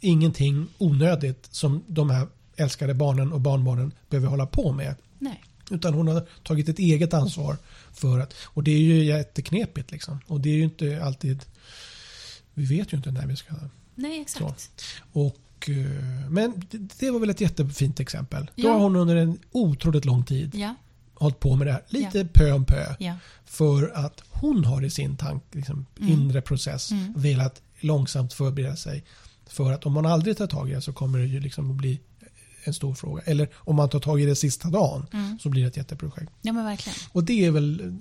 ingenting onödigt som de här älskade barnen och barnbarnen behöver hålla på med. Nej. Utan hon har tagit ett eget ansvar för att, och det är ju jätteknepigt liksom. Och det är ju inte alltid, vi vet ju inte när vi ska Nej, exakt. och, eh, men det- var väl ett jättefint exempel. Då Ja. har hon under en otroligt lång tid Ja, hållit på med det här. Lite pö om pö. ja. För att hon har i sin tank, liksom, Mm. inre process Mm. velat långsamt förbereda sig. För att om man aldrig tar tag i det så kommer det ju liksom att bli en stor fråga. Eller om man tar tag i det sista dagen Mm. så blir det ett jätteprojekt. Ja, men verkligen. Och det är väl,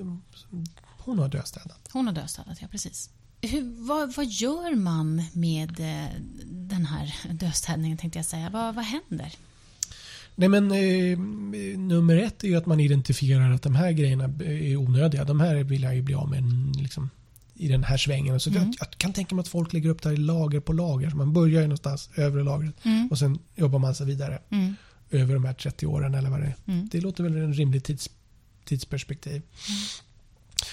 hon har dödstädat. Hon har dödsstädat, ja precis. Hur, vad, vad gör man med eh, den här dödsstädningen tänkte jag säga? Vad, vad händer? Nej men eh, nummer ett är ju att man identifierar att de här grejerna är onödiga. De här vill jag ju bli av med liksom, i den här svängen. Så Mm. jag, jag kan tänka mig att folk lägger upp det här i lager på lager. Så man börjar ju någonstans, övre lagret. Mm. Och sen jobbar man sig vidare Mm. över de här 30 åren eller vad det är. Mm. Det låter väl en rimlig tids, tidsperspektiv.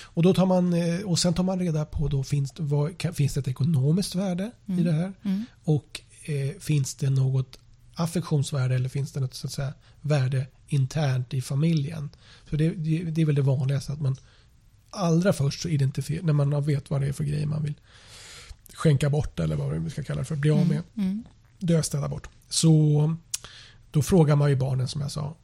Och, då tar man, eh, och sen tar man reda på då finns, det- vad, kan, finns det ett ekonomiskt värde i Mm. det här? Mm. Och eh, finns det något affektionsvärde eller finns det något så att säga, värde internt i familjen? Så det, det, det är väl det vanligaste att man allra först så identifierar, när man vet vad det är för grejer man vill skänka bort eller vad vi ska kalla det för, bli av med, Mm. döstäda bort. Så då frågar man ju barnen som jag sa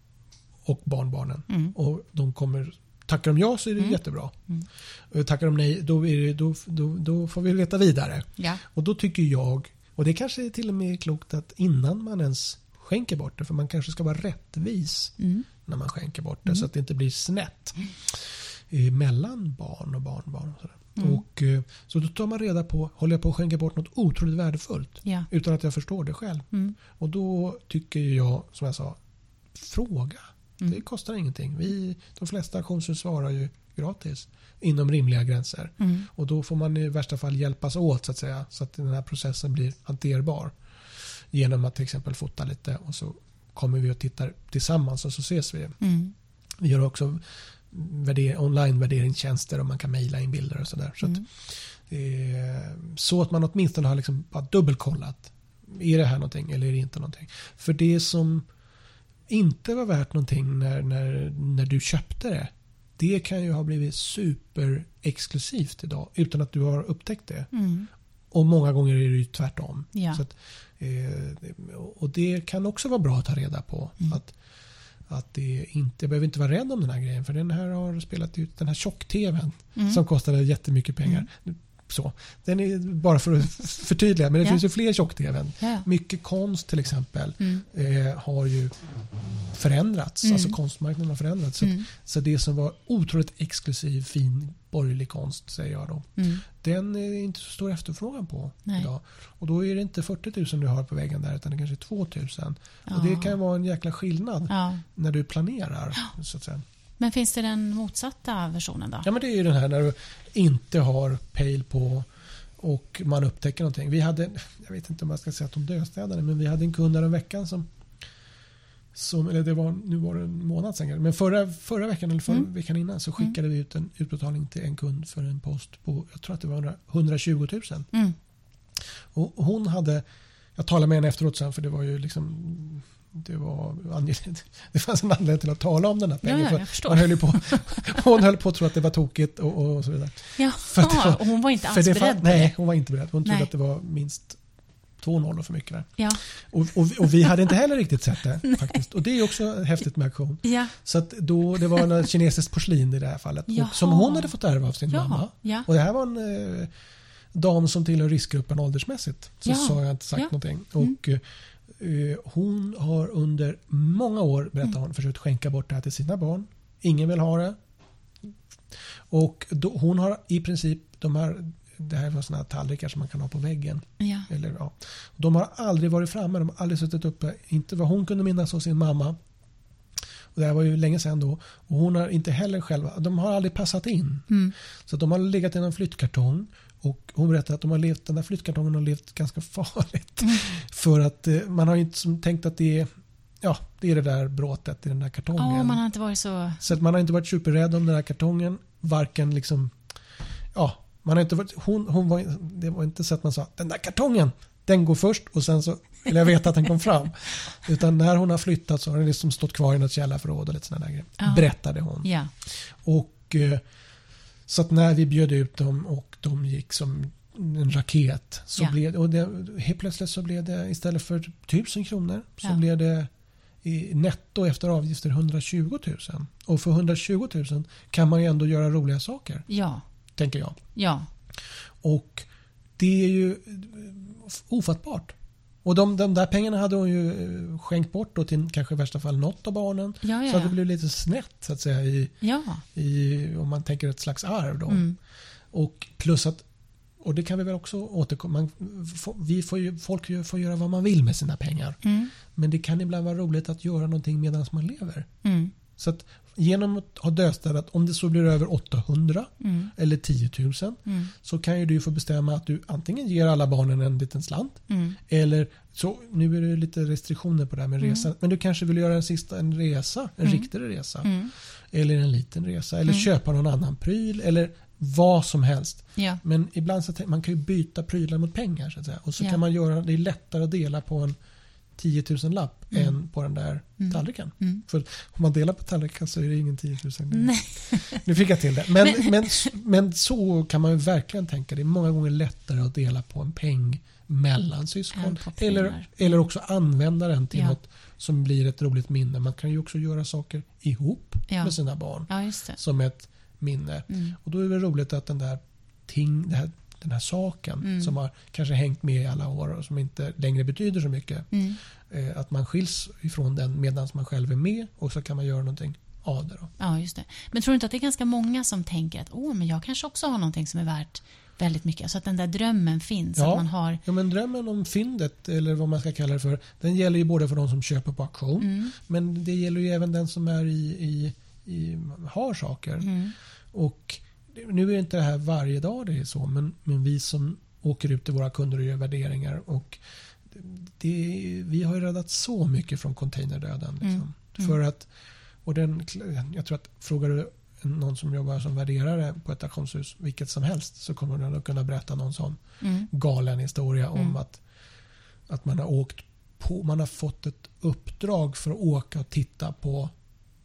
och barnbarnen Mm. och de kommer Tackar de ja så är det Mm. jättebra. Mm. Och Tackar de nej då, det, då, då, då får vi leta vidare. Ja. Och då tycker jag, och det kanske är till och med klokt att innan man ens skänker bort det, för man kanske ska vara rättvis Mm. när man skänker bort det Mm. så att det inte blir snett eh, mellan barn och barnbarn. Och sådär. Mm. Och, eh, så då tar man reda på, håller jag på att skänka bort något otroligt värdefullt Ja. utan att jag förstår det själv. Mm. Och då tycker jag, som jag sa, fråga. Mm. Det kostar ingenting. Vi, de flesta auktionshus svarar ju gratis inom rimliga gränser. Mm. Och då får man i värsta fall hjälpas åt så att säga så att den här processen blir hanterbar. Genom att till exempel fota lite och så kommer vi och tittar tillsammans och så ses vi. Mm. Vi gör också värder, online-värderingstjänster och man kan mejla in bilder och sådär. Så, att, Mm. eh, så att man åtminstone har liksom bara dubbelkollat. Är det här någonting eller är det inte någonting? För det som inte var värt någonting när, när, när du köpte det. Det kan ju ha blivit superexklusivt idag utan att du har upptäckt det. Mm. Och många gånger är det ju tvärtom. Ja. Så att, eh, och det kan också vara bra att ta reda på. Mm. Att, att det inte, jag behöver inte vara rädd om den här grejen. För den här har spelat ut den här tjock-tvn Mm. som kostade jättemycket pengar. Så. Den är bara för att förtydliga, men det Ja. finns ju fler tjock-tvn. Ja. Mycket konst till exempel Mm. eh, har ju förändrats. Mm. Alltså konstmarknaden har förändrats. Så, Mm. så det som var otroligt exklusiv, fin, borgerlig konst, säger jag då. Mm. Den är inte så stor efterfrågan på Nej. idag. Och då är det inte 40 000 du har på väggen där utan det kanske är 2 000. Och det Ja. kan vara en jäkla skillnad Ja. när du planerar. Så att säga. Men finns det den motsatta versionen då? Ja, men det är ju den här när du inte har pejl på och man upptäcker någonting. Vi hade, jag vet inte om jag ska säga att de dödstädade, men vi hade en kund en veckan som som, eller det var, nu var det en månad sedan, men förra, förra veckan eller förra Mm. veckan innan så skickade vi ut en utbetalning till en kund för en post på, jag tror att det var 100 120 000. Mm. Och hon hade, jag talade med henne efteråt sen för det var ju liksom det, var angeläget. det fanns en anledning till att tala om den här Ja, pengen. ja, förstår. man höll ju på, hon höll på att tro att det var tokigt och, och så vidare. Ja, var- och hon var inte alls beredd fan, på nej, det. hon var inte beredd. Hon trodde Nej. att det var minst två nollor för mycket där. Ja. Och, och, och vi hade inte heller riktigt sett det faktiskt. Och det är också häftigt med auktion. Ja. Så att då, det var en kinesiskt porslin i det här fallet. Jaha. Och som hon hade fått ärva av sin Ja. mamma. Ja. Och det här var en eh, dam som tillhör riskgruppen åldersmässigt. Så Ja. sa jag inte sagt Ja. någonting. Mm. Och eh, hon har under många år, berättar Mm. hon, försökt skänka bort det här till sina barn. Ingen vill ha det. Och då, hon har i princip de här, det här var sådana tallrikar som man kan ha på väggen. Ja. Eller, ja. De har aldrig varit framme, de har aldrig suttit uppe. Inte vad hon kunde minnas av sin mamma. Och det här var ju länge sedan då. Och hon har inte heller själva, de har aldrig passat in. Mm. Så de har legat i en flyttkartong. Och hon berättade att de har levt, den där flyttkartongen har levt ganska farligt. Mm. För att eh, man har ju inte tänkt att det är, ja, det är det där bråtet i den där kartongen. Ja, man har inte varit så... Så att man har inte varit superrädd om den här kartongen. Varken liksom, ja, man har inte varit, hon, hon var, det var inte så att man sa den där kartongen, den går först och sen så vill jag veta att den kom fram. Utan när hon har flyttat så har den liksom stått kvar i något källarförråd och lite sådana där grejer. Ja. Berättade hon. Ja. Och eh, så att när vi bjöd ut dem och de gick som en raket så Ja. blev och det, helt plötsligt så blev det istället för 1000 kronor så Ja. blev det i netto efter avgifter 120 000. Och för 120 000 kan man ju ändå göra roliga saker, Ja. tänker jag. Ja. Och det är ju ofattbart. Och de, de där pengarna hade hon ju eh, skänkt bort då till kanske i värsta fall något av barnen. Ja, ja, Så det blev lite snett så att säga i, i om man tänker ett slags arv då. Mm. Och plus att, och det kan vi väl också återkomma, man, får- vi får ju, folk ju- får göra vad man vill med sina pengar. Mm. Men det kan ibland vara roligt att göra någonting medan man lever. Mm. Så att genom att ha dödsstädat, om det så blir över 800 Mm. eller 10 000 Mm. så kan ju du få bestämma att du antingen ger alla barnen en liten slant Mm. eller så, nu är det lite restriktioner på det här med Mm. resan, men du kanske vill göra en sista en resa, en Mm. riktig resa. Mm. Eller en liten resa eller köpa någon annan pryl eller vad som helst. Ja. Men ibland så man kan ju byta prylar mot pengar så att säga. Och så Ja. kan man göra det lättare att dela på en 10 000 lapp Mm. än på den där Mm. tallriken. Mm. För om man delar på tallriken så är det ingen 10 000. Nej. Nu fick jag till det. Men, Men- men, men, så kan man ju verkligen tänka. Det är många gånger lättare att dela på en peng mellan syskon. Eller, eller också använda den till Ja. något som blir ett roligt minne. Man kan ju också göra saker ihop Ja. med sina barn Ja, som ett minne. Mm. Och då är det roligt att den där ting, det här, den här saken Mm. som har kanske hängt med i alla år och som inte längre betyder så mycket. Mm. Eh, att man skiljs ifrån den medan man själv är med och så kan man göra någonting av det. Då. Ja, just det. Men tror du inte att det är ganska många som tänker att Åh, men jag kanske också har någonting som är värt väldigt mycket? Så att den där drömmen finns. Ja. Att man har... Ja, men drömmen om fyndet, eller vad man ska kalla det för, den gäller ju både för de som köper på auktion, Mm. men det gäller ju även den som är i, i, i har saker. Mm. Och nu är inte det här varje dag det är så, men, men vi som åker ut till våra kunder och gör värderingar och det, vi har ju räddat så mycket från containerdöden. Liksom. Mm. Mm. För att, och den, jag tror att frågar du någon som jobbar som värderare på ett auktionshus, vilket som helst, så kommer den att kunna berätta någon sån Mm. galen historia om Mm. att, att man har åkt på, man har fått ett uppdrag för att åka och titta på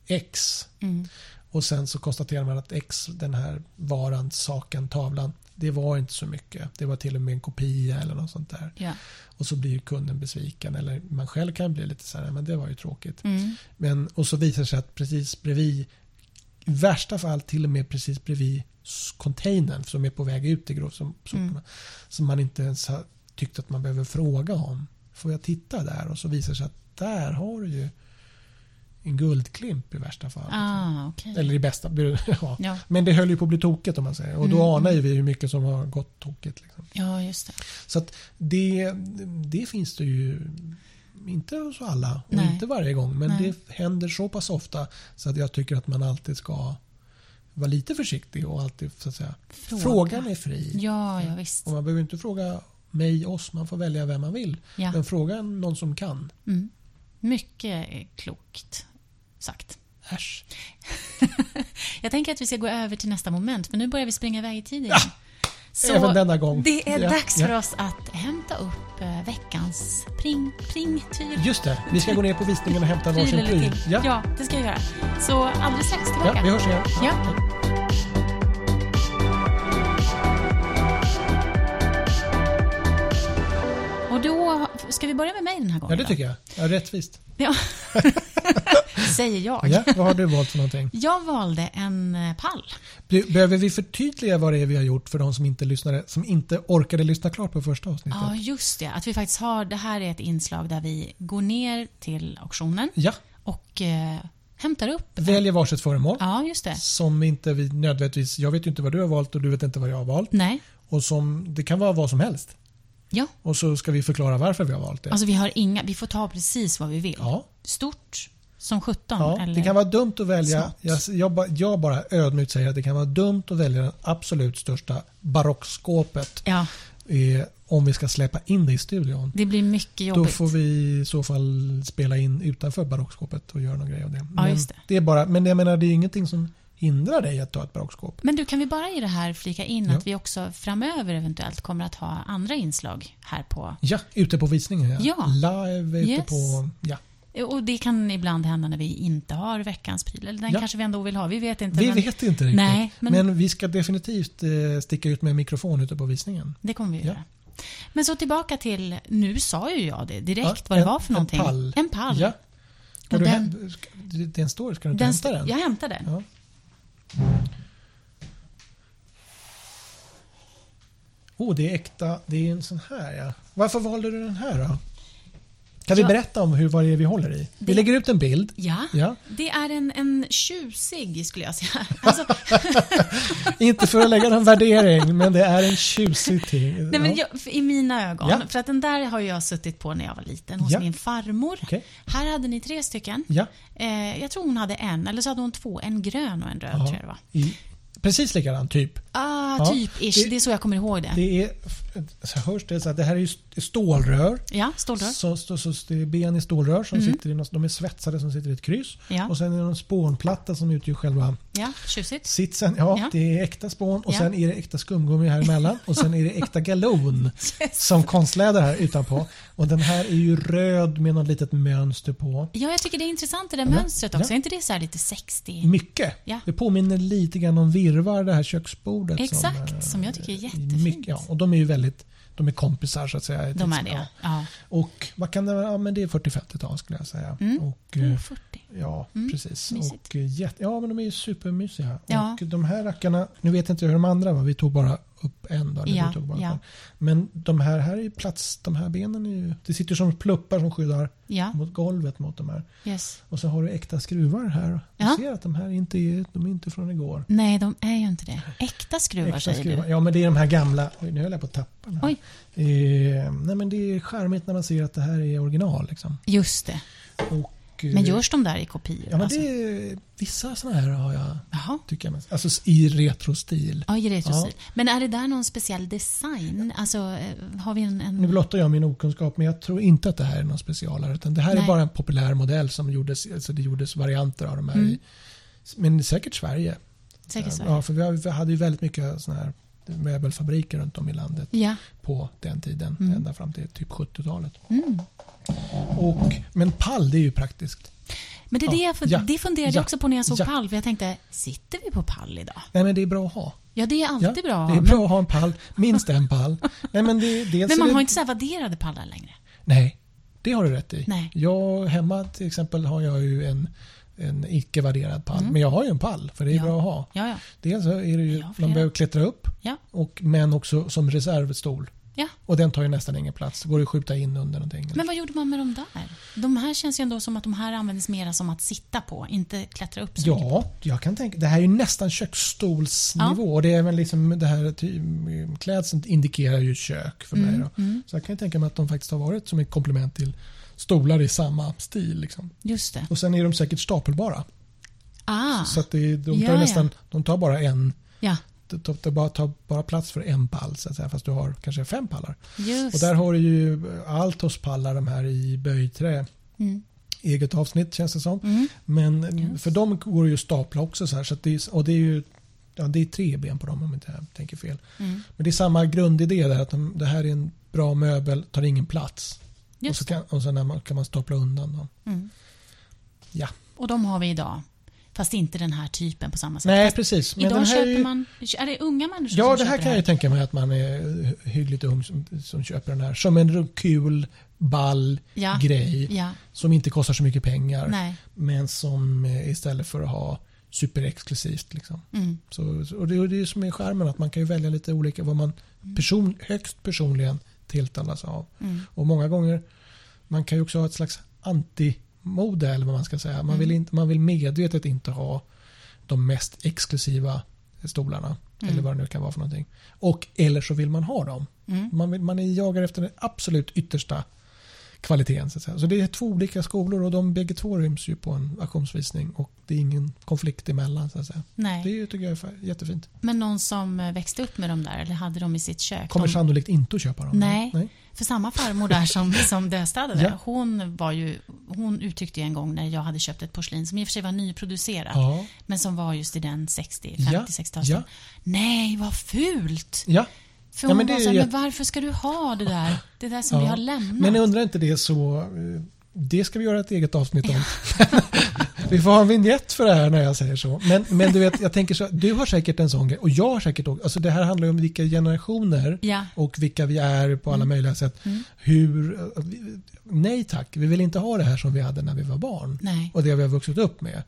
X Mm. Och sen så konstaterar man att X, den här varan, saken, tavlan, det var inte så mycket. Det var till och med en kopia eller något sånt där. Ja. Och så blir kunden besviken eller man själv kan bli lite så här, men det var ju tråkigt. Mm. Men, och så visar det sig att precis bredvid, i värsta fall till och med precis bredvid containern som är på väg ut i grovsoporna, Mm. som man inte ens har tyckt att man behöver fråga om. Får jag titta där? Och så visar det sig att där har du ju en guldklimp i värsta fall. Ah, okej. Eller i bästa. Ja. Ja. Men det höll ju på att bli tokigt om man säger. Och då Mm, anar ju vi hur mycket som har gått tokigt. Liksom. ja, just det. Så att det, det finns det ju inte hos alla och Nej. inte varje gång. Men Nej. det händer så pass ofta så att jag tycker att man alltid ska vara lite försiktig och alltid så att säga. Fråga. Frågan är fri. Ja, ja visst. Och man behöver inte fråga mig, oss. Man får välja vem man vill. Ja. Men fråga någon som kan. Mm. Mycket klokt sagt. Äsch. Jag tänker att vi ska gå över till nästa moment, för nu börjar vi springa iväg i tiden. igen. Så Även denna gång. det är Ja, dags ja. för oss att hämta upp eh, veckans pring, pringtyr. Just det, vi ska gå ner på visningen och hämta varsin pryl. Ja. Ja. det ska jag göra. Så alldeles strax tillbaka. ja, vi hörs igen. Ja. Och då ska vi börja med mig den här Ja, gången det då? tycker jag. Ja, rättvist. Ja. Säger jag. Ja, vad har du valt för någonting? Jag valde en eh, pall. Behöver vi förtydliga vad det är vi har gjort för de som inte lyssnade, som inte orkade lyssna klart på första avsnittet? Ja, just det. Att vi faktiskt har, det här är ett inslag där vi går ner till auktionen Ja, och eh, hämtar upp. väljer varsitt föremål. Ja, just det. Som inte vi nödvändigtvis, jag vet ju inte vad du har valt och du vet inte vad jag har valt. Nej. Och som, det kan vara vad som helst. Ja, Och så ska vi förklara varför vi har valt det. alltså vi har inga, vi får ta precis vad vi vill. Ja, Stort som 17 ja. eller? Det kan vara dumt att välja, jag, jag, jag bara ödmjukt säger att det kan vara dumt att välja det absolut största barockskåpet Ja, eh, om vi ska släppa in det i studion. det blir mycket Då jobbigt. får vi i så fall spela in utanför barockskåpet och göra någon grej av det. Men just det. är bara, men jag menar, det är ingenting som hindrar dig att ta ett barockskåp. Men du, kan vi bara i det här flika in Ja. att vi också framöver eventuellt kommer att ha andra inslag här på... Ja, ute på visningen. Ja. Ja. Live ute Yes. på... Ja. Och det kan ibland hända när vi inte har veckans pryl. Eller den Ja. kanske vi ändå vill ha. Vi vet inte. Vi men vet inte riktigt. Nej, men... men- vi ska definitivt eh, sticka ut med mikrofon ute på visningen. Det kommer vi Ja. göra. Men så tillbaka till, nu sa ju jag det direkt Ja, vad det en- var för någonting. En pall. En pall. Ja. Och den- häm- den står, ska du inte Den hämta den? Jag hämtar den. Ja. Oh, det är äkta. Det är en sån här ja. Varför valde du den här då? Kan vi berätta om hur, vad det är vi håller i? Vi Det- lägger ut en bild. Ja. Ja. Det är en, en tjusig, skulle jag säga. Alltså, Inte för att lägga någon värdering, men det är en tjusig ting. nej, men Ja. jag, I mina ögon. Ja. För att den där har jag suttit på när jag var liten hos Ja. min farmor. Okej. Här hade ni tre stycken. Ja. Eh, jag tror hon hade en, eller så hade hon två. En grön och en röd, Ja. tror jag det var. I, precis likadan typ. Ah, Ja, typ ish. det- Det, är så jag kommer ihåg det. Det är, så hörs det, så att det här är ju st- stålrör. ja, stålrör. Så, så, så, det är ben i stålrör som Mm. sitter i något, de är svetsade som sitter i ett kryss. Ja. Och sen är det en spånplatta som utgör själva Ja, tjusigt. sitsen. Ja, Ja. det är äkta spån och Ja. sen är det äkta skumgummi här emellan och sen är det äkta galon som konstläder här utanpå. Och den här är ju röd med något litet mönster på. Ja, jag tycker det är intressant det där mönstret också. Är inte det så här lite 60? Mycket. Ja. Det påminner lite grann om virvar, det här köksbordet. Exakt, som, eh, som jag tycker är jättefint. mycket, ja, och de är ju väldigt de är kompisar så att säga. De är det, Ja. Och vad kan det vara? Ja, men det är 40-50-tal skulle jag säga. Mm. Och, ja. eh, 40. Ja, Mm, precis. mysigt. Och, eh, ja, men de är ju supermysiga. Ja. Och de här rackarna, nu vet jag inte hur de andra var, vi tog bara upp en eller Ja, ja. en. Men de här, här är ju plats, de här benen är ju, det sitter som pluppar som skyddar Ja, mot golvet mot de här. yes. Och så har du äkta skruvar här. Du Ja. ser att de här inte är, de är inte från igår. Nej, de är ju inte det. Äkta skruvar Äkta säger skruvar. du. Ja, men det är de här gamla. Oj, nu höll jag på att tappa den. Oj. Eh, nej, men det är charmigt när man ser att det här är original. Liksom. Just det. Och, Men görs de där i kopior? Ja, men alltså? det är, vissa sådana här har jag, Jaha. tycker jag. Alltså i retrostil. Ja, i retrostil. Men är det där någon speciell design? Alltså, eh, har vi en... Nu en... blottar jag min okunskap, men jag tror inte att det här är någon specialare. Utan det här är Nej. bara en populär modell som gjordes, alltså det gjordes varianter av de här. Mm. I, men säkert Sverige. Säkert så. Ja, för vi, hade ju väldigt mycket såna här möbelfabriker runt om i landet Ja. på den tiden. Mm. Ända fram till typ 70-talet. Mm. Och, men pall, det är ju praktiskt. Men det, är Ja, det, jag fun- ja, det funderade ja, jag också på när jag såg ja. pall. För jag tänkte, sitter vi på pall idag? Nej, men det är bra att ha. Ja, det är alltid bra. Det är bra att ha en pall. Minst en pall. Nej, men det, dels Men man det, har inte så här vadderade pallar längre. Nej, det har du rätt i. Nej. Jag, hemma till exempel har jag ju en, en icke värderad pall. Mm. Men jag har ju en pall, för det är Ja. bra att ha. Ja, ja. Dels är det ju, Ja, man behöver klättra upp, Ja. och, men också som reservstol. Ja. Och den tar ju nästan ingen plats. Det går att skjuta in under någonting. Men vad gjorde man med de där? De här känns ju ändå som att de här används mer som att sitta på, inte klättra upp så mycket. Ja, jag kan tänka. Det här är ju nästan köksstolsnivå. Och det är väl liksom det här klädseln indikerar ju kök för mig. Då. Mm, Så jag kan tänka mig att de faktiskt har varit som ett komplement till stolar i samma stil. Liksom. Just det. Och sen är de säkert stapelbara. Ah, Så att det, de, tar Ja, ja. nästan, de tar bara en ja. tar, det bara, tar bara plats för en pall så att säga, fast du har kanske fem pallar. Just Och där har du ju Altos pallar de här i böjträ. Mm. Eget avsnitt känns det som. Mm. Men Yes. för dem går det ju att stapla också så här. Så att det är, och det är ju ja, det är tre ben på dem om inte jag tänker fel. Mm. Men det är samma grundidé där att de, det här är en bra möbel, tar ingen plats. Och Just så kan, och sen när man, kan man stapla undan dem. Mm. Ja. Och de har vi idag. Fast inte den här typen på samma sätt. Nej Fast precis. Men idag här köper ju, man... Är det unga människor Ja, som det här köper kan jag tänka mig att man är hyggligt ung som, som köper den här. Som en kul, ball Ja. grej. Ja, Som inte kostar så mycket pengar. nej. Men som eh, istället för att ha superexklusivt. Liksom. Mm. Så, så- och det är det som är charmen, att man kan välja lite olika vad man person, högst personligen tilltalas av. Mm. Och många gånger, man kan ju också ha ett slags antimode eller vad man ska säga. Man, Mm. vill, inte, man vill medvetet inte ha de mest exklusiva stolarna. Mm. Eller vad det nu kan vara för någonting. Och, eller så vill man ha dem. Mm. Man, vill, man jagar efter den absolut yttersta kvaliteten. Så, att säga. så det är två olika skolor och de bägge två ryms ju på en auktionsvisning och det är ingen konflikt emellan. Så att säga. nej. Det tycker jag är jättefint. Men någon som eh, växte upp med dem där eller hade dem i sitt kök. Kommer de, sannolikt inte att köpa dem. Nej. För samma farmor där som, som dödstädade, Ja. hon, var ju, hon uttryckte en gång när jag hade köpt ett porslin som i och för sig var nyproducerat. Ja. Men som var just i den 60, Ja, 50-60-talsstilen. ja. Nej, vad fult! Ja. För Ja, hon men det var så här, ju men varför ska du ha det där? Det där som Ja. vi har lämnat. Men jag undrar inte det så... eh, Det ska vi göra ett eget avsnitt om. vi får ha en vignett för det här när jag säger så. Men, men du vet, jag tänker så. Du har säkert en sån grej och jag har säkert också. Alltså det här handlar ju om vilka generationer Ja. och vilka vi är på alla möjliga sätt. Mm. Hur... eh, Nej tack, vi vill inte ha det här som vi hade när vi var barn. Nej. Och det vi har vuxit upp med.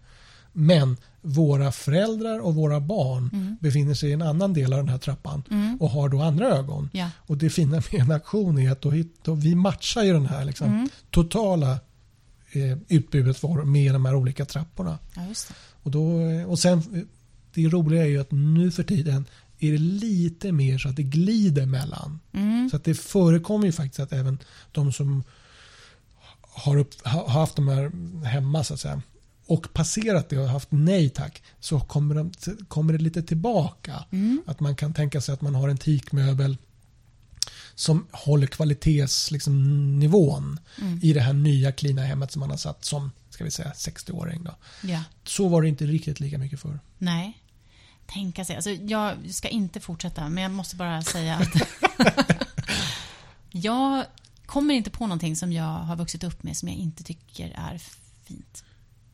Men våra föräldrar och våra barn Mm. befinner sig i en annan del av den här trappan Mm. och har då andra ögon. Ja. Och det fina med en auktion är att då, då vi matchar ju den här liksom, Mm. totala eh, utbudet för, med de här olika trapporna. ja. Och, då, eh, och sen, eh, det roliga är ju att nu för tiden är det lite mer så att det glider mellan. Mm. Så att det förekommer ju faktiskt att även de som har, upp, har haft de här hemma så att säga och passerat det och haft nej tack så kommer, de, kommer det lite tillbaka. Mm. Att man kan tänka sig att man har en teakmöbel som håller kvalitetsnivån liksom, Mm. i det här nya klina hemmet som man har satt som ska vi säga 60-åring. Då. Ja. Så var det inte riktigt lika mycket för. Nej. Tänka sig. Alltså, jag ska inte fortsätta, men jag måste bara säga att jag kommer inte på någonting som jag har vuxit upp med som jag inte tycker är fint.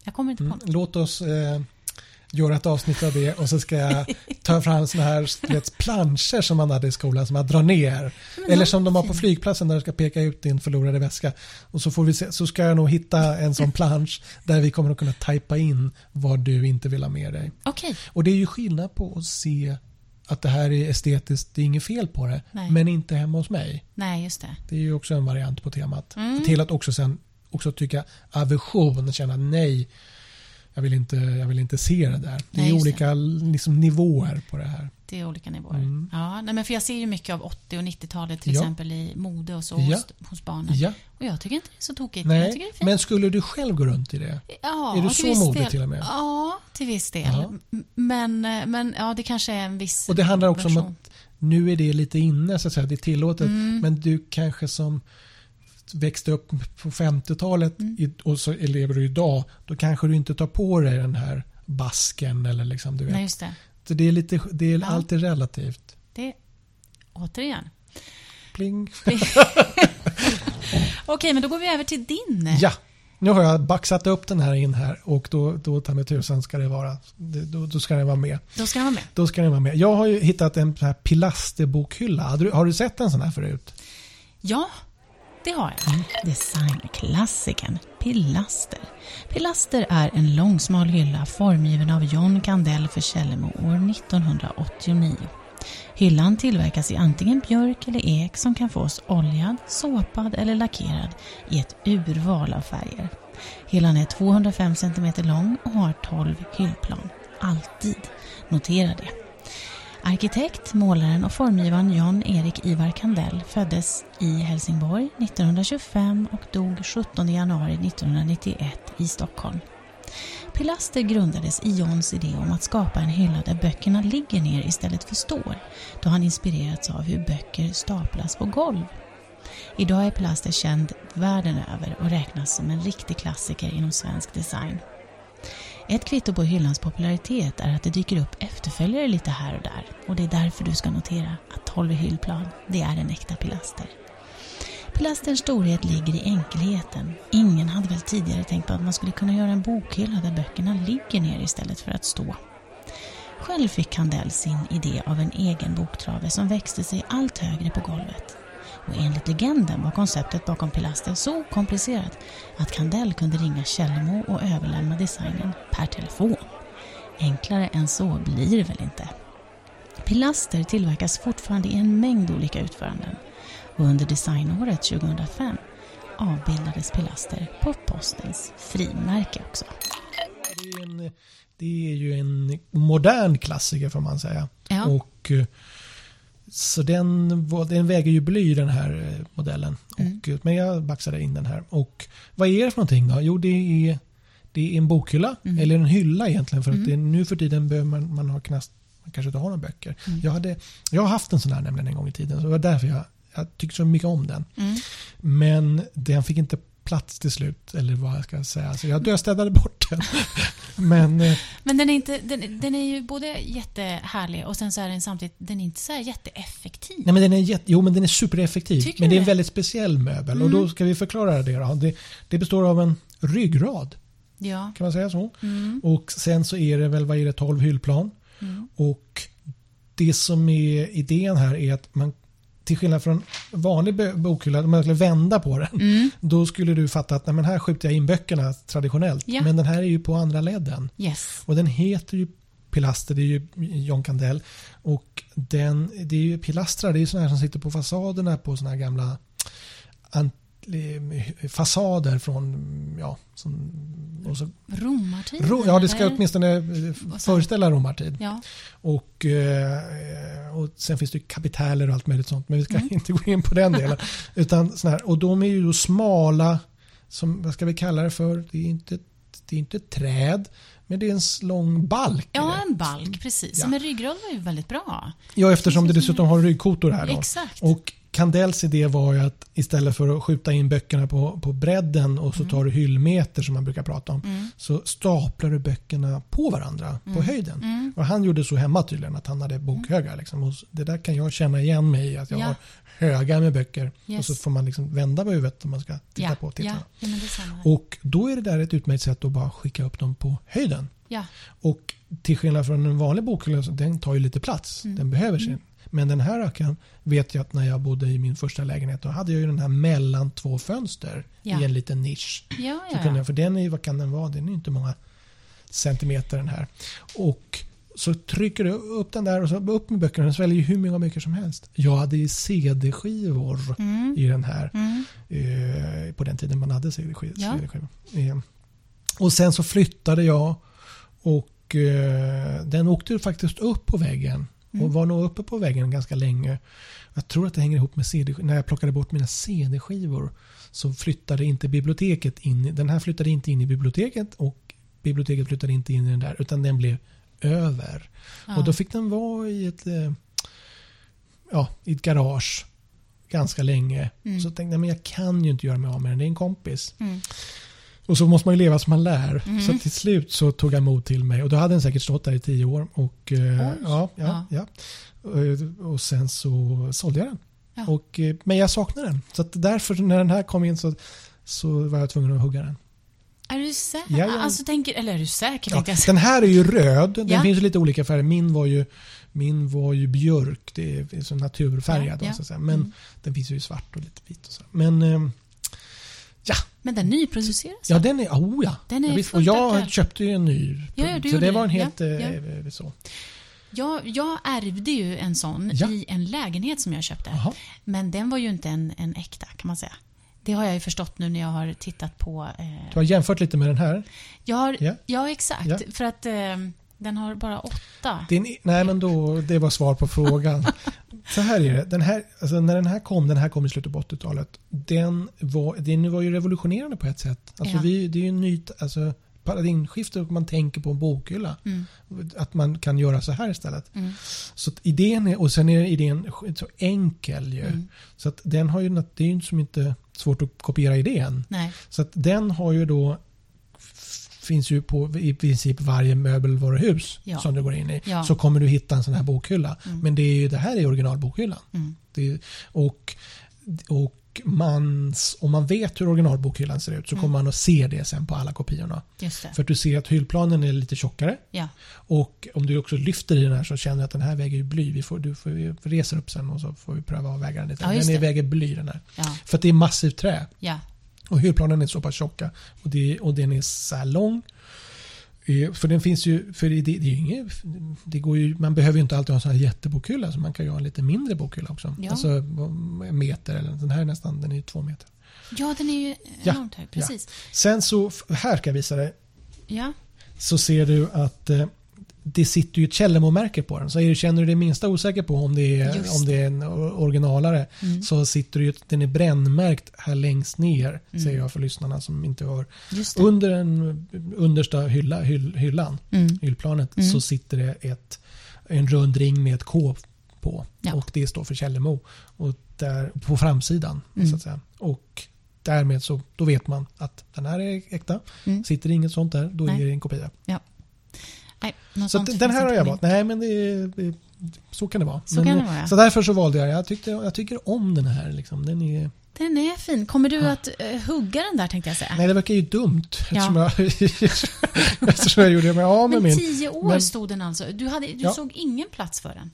Jag kommer inte på Mm. Låt oss eh, göra ett avsnitt av det och så ska jag ta fram såna här vet, planscher som man hade i skolan som man drar ner. Men Eller som de har på flygplatsen där du ska peka ut din förlorade väska. Och så, får vi se, så ska jag nog hitta en sån plansch där vi kommer att kunna tajpa in vad du inte vill ha med dig. Okej. Och det är ju skillnad på att se att det här är estetiskt, det är inget fel på det, Nej. men inte hemma hos mig. Nej, just det. Det är ju också en variant på temat. Mm. Till att också sen också tycka aversion, känna nej, jag vill inte, jag vill inte se det där. Det Nej, är olika liksom, nivåer på det här. Det är olika nivåer. Mm. Ja, nej, men för jag ser ju mycket av 80 och 90-talet till Ja. exempel i mode och så Ja. hos, hos barnen. Ja, Och jag tycker inte det är så tokigt. Nej. Men skulle du själv gå runt i det? Ja, Är du så modig del. till och med? Ja, till viss del. Ja. Men, men ja, det kanske är en viss Och det handlar också om version. att nu är det lite inne, så att säga, det är tillåtet. Mm. Men du kanske som växte upp på 50-talet Mm. och så lever du idag, då kanske du inte tar på dig den här basken eller liksom, du vet. Nej, det. Så det är, lite, det är Ja. alltid relativt. det. Återigen. Pling. Okej, men då går vi över till din. Ja, nu har jag baxat upp den här in här och då, då ta mig tusan ska det vara. Då, då ska den vara med. Då ska han vara med. Då ska den vara med. Jag har ju hittat en sån här pilasterbokhylla. Har du, har du sett en sån här förut? Ja, det har jag. Mm. Designklassikern Pilaster. Pilaster är en långsmal hylla formgiven av John Kandell för Källemo år 1989. Hyllan tillverkas i antingen björk eller ek som kan fås oljad, såpad eller lackerad i ett urval av färger. Hyllan är 205 cm lång och har 12 hyllplan. Alltid. Notera det. Arkitekt, målaren och formgivaren Jan-Erik Ivar Kandell föddes i Helsingborg 1925 och dog 17 januari 1991 i Stockholm. Pilaster grundades i Johns idé om att skapa en hylla där böckerna ligger ner istället för står, då han inspirerats av hur böcker staplas på golv. Idag är Pilaster känd världen över och räknas som en riktig klassiker inom svensk design. Ett kvitto på hyllans popularitet är att det dyker upp efterföljare lite här och där och det är därför du ska notera att 12 hyllplan, det är en äkta pilaster. Pilasterns storhet ligger i enkelheten. Ingen hade väl tidigare tänkt på att man skulle kunna göra en bokhylla där böckerna ligger ner istället för att stå. Själv fick Kandell sin idé av en egen boktrave som växte sig allt högre på golvet. Och enligt legenden var konceptet bakom Pilaster så komplicerat att Kandell kunde ringa Källmo och överlämna designen per telefon. Enklare än så blir det väl inte? Pilaster tillverkas fortfarande i en mängd olika utföranden och under designåret 2005 avbildades Pilaster på postens frimärke också. Det är, en, det är ju en modern klassiker får man säga. Ja. Och, eh, så den, den väger ju bly den här eh, modellen. Mm. Och, men jag baxade in den här. Och vad är det för någonting då? Jo det är, det är en bokhylla. Mm. Eller en hylla egentligen. För Mm. att det, nu för tiden behöver man, man ha knast, man kanske inte har några böcker. Mm. Jag, hade, jag har haft en sån här nämligen en gång i tiden. Så det var därför jag, jag tyckte så mycket om den. Mm. Men den fick inte plats till slut. Eller vad jag ska säga. Så jag dödstädade bort den. Men eh, Men den är, inte, den, den är ju både jättehärlig och sen så är den samtidigt den är inte så här jätteeffektiv. Nej, men den är jätte, jo, men den är supereffektiv. Tycker men det är en väldigt speciell möbel. Och Mm. då ska vi förklara det. Då. Det, det består av en ryggrad. Ja. Kan man säga så? Mm. Och sen så är det väl, vad är det, 12 hyllplan. Mm. Och det som är idén här är att man till skillnad från vanlig bokhylla, om man skulle vända på den, Mm. då skulle du fatta att nej, men här skjuter jag in böckerna traditionellt. Ja. Men den här är ju på andra ledden. Yes. Och den heter ju Pilaster, det är ju John Candell. Och den, det är ju pilastrar, det är ju sådana här som sitter på fasaderna på sådana här gamla ant, fasader från, ja, som, och så, Romartiden? ro, ja det ska eller? åtminstone eh, föreställa romartid. Ja. Och, eh, och sen finns det ju kapiteler och allt möjligt sånt, men vi ska Mm. inte gå in på den delen. Utan såna här, och de är ju då smala, som, vad ska vi kalla det för? Det är inte, det är inte träd, men det är en lång balk. ja, en balk precis. Ja. Men ryggrad var ju väldigt bra. Ja, eftersom det dessutom har ryggkotor här. Då. Exakt. Och Kandells idé var ju att istället för att skjuta in böckerna på, på bredden och så tar du hyllmeter som man brukar prata om. Mm. Så staplar du böckerna på varandra på höjden. Mm. Och han gjorde så hemma tydligen att han hade bokhögar. Liksom. Och det där kan jag känna igen mig i. Att jag Ja. har högar med böcker. Yes. Och så får man liksom vända på huvudet om man ska titta ja. på titlarna. Ja. Och då är det där ett utmärkt sätt att bara skicka upp dem på höjden. Och till skillnad från en vanlig bokhylla, den tar ju lite plats. Mm. Den behöver sin. Men den här rackaren vet jag att när jag bodde i min första lägenhet då hade jag ju den här mellan två fönster Ja. i en liten nisch. Ja, ja, kunde ja. jag, för den är vad kan den vara? Den är ju inte många centimeter den här. Och så trycker du upp den där och så upp med böckerna. Den sväljer ju hur många böcker som helst. Jag hade ju CD-skivor Mm. i den här. Mm. Eh, på den tiden man hade CD-skivor. Ja. Eh, och sen så flyttade jag och eh, den åkte faktiskt upp på väggen. Mm. Och var nog uppe på väggen ganska länge. Jag tror att det hänger ihop med CD När jag plockade bort mina CD-skivor så flyttade inte biblioteket in. Den här flyttade inte in i biblioteket och biblioteket flyttade inte in i den där utan den blev över. Ja. Och då fick den vara i ett, eh, ja, i ett garage ganska länge. Mm. Så tänkte jag, men jag kan ju inte göra mig av med den, det är en kompis. Mm. Och så måste man ju leva som man lär. Mm. Så till slut så tog jag mod till mig och då hade den säkert stått där i tio år. Och, eh, ja, ja, ja. Och, och sen så sålde jag den. Ja. Och, eh, men jag saknar den. Så att därför när den här kom in så, så var jag tvungen att hugga den. Är du säker? Ja, ja. Alltså, tänker, eller är du säker? Ja, jag den här är ju röd. Den Ja. finns lite olika färger. Min var ju, min var ju björk. Det är så naturfärgad. Ja, ja. Så. Men Mm. den finns ju svart och lite vit. Och så. Men eh, Men den nyproduceras? ja, den är, oh ja. Den är ja, visst. Och jag aktuell. köpte ju en ny. Ja, ja, du så det var en helt Ja, eh, ja. så. Jag, jag ärvde ju en sån Ja. i en lägenhet som jag köpte. Jaha. Men den var ju inte en, en äkta kan man säga. Det har jag ju förstått nu när jag har tittat på... Eh, Du har jämfört lite med den här. jag har, Ja. ja. exakt. Ja. För att eh, den har bara åtta. Din, nej men då, det var svar på frågan. Så här är det. Den här, alltså när den här kom, den här kom i slutet på 80-talet. Den var, den var ju revolutionerande på ett sätt. Alltså Ja. vi, det är ju en ny alltså, paradigmskifte man tänker på en bokhylla. Mm. Att man kan göra så här istället. Mm. Så idén är, och sen är idén så enkel ju. Mm. Så att den har ju, det är ju som inte svårt att kopiera idén. Nej. Så att den har ju då finns ju på i princip varje möbelvaruhus Ja. som du går in i. Ja. Så kommer du hitta en sån här bokhylla. Mm. Men det, är ju, det här är originalbokhyllan. Mm. Det och, och man, om man vet hur originalbokhyllan ser ut så Mm. kommer man att se det sen på alla kopiorna. För att du ser att hyllplanen är lite tjockare. Ja. Och om du också lyfter i den här så känner du att den här väger ju bly. Vi, får, du får, vi reser upp sen och så får vi pröva att väga den lite. Ja, den är, väger bly den här. För att det är massivt trä. Ja. Och hyllplanen är så pass tjocka. Och, det, och den är så här lång. Eh, För den finns ju, för det, det är ju inget, det går ju, man behöver ju inte alltid ha en sån här jättebokhylla. Så man kan ju ha en lite mindre bokhylla också. Ja. Alltså en meter eller den här är nästan, den är ju två meter. ja, den är ju Ja. enormt hög. Precis. Sen så, här ska jag visa dig. Ja. Så ser du att eh, det sitter ju ett Källemo-märke på den. Så är känner du dig minsta osäker på om det är, Just om det är en or- originalare Mm. så sitter det ju, den är brännmärkt här längst ner, Mm. säger jag för lyssnarna som inte hör. Under den understa hylla, hyll, hyllan, Mm. hyllplanet, Mm. så sitter det ett, en rund ring med ett K på. Ja. Och det står för Källemo. Och där, på framsidan, Mm. så att säga. Och därmed så då vet man att den här är äkta. Mm. Sitter det inget sånt där, då Nej. är det en kopia. Nej, Så den här har jag valt. Nej, men det, är- så kan det vara. Så men, kan det vara. Så därför så valde jag det. Jag, tyckte, jag tycker om den här. Liksom. Den är. Den är fin. Kommer du att uh, hugga den där tänkte jag säga? nej, det verkar ju dumt eftersom, Ja. jag, eftersom jag gjorde mig av med Men min. tio år men- stod den alltså. Du, hade, du Ja. såg ingen plats för den?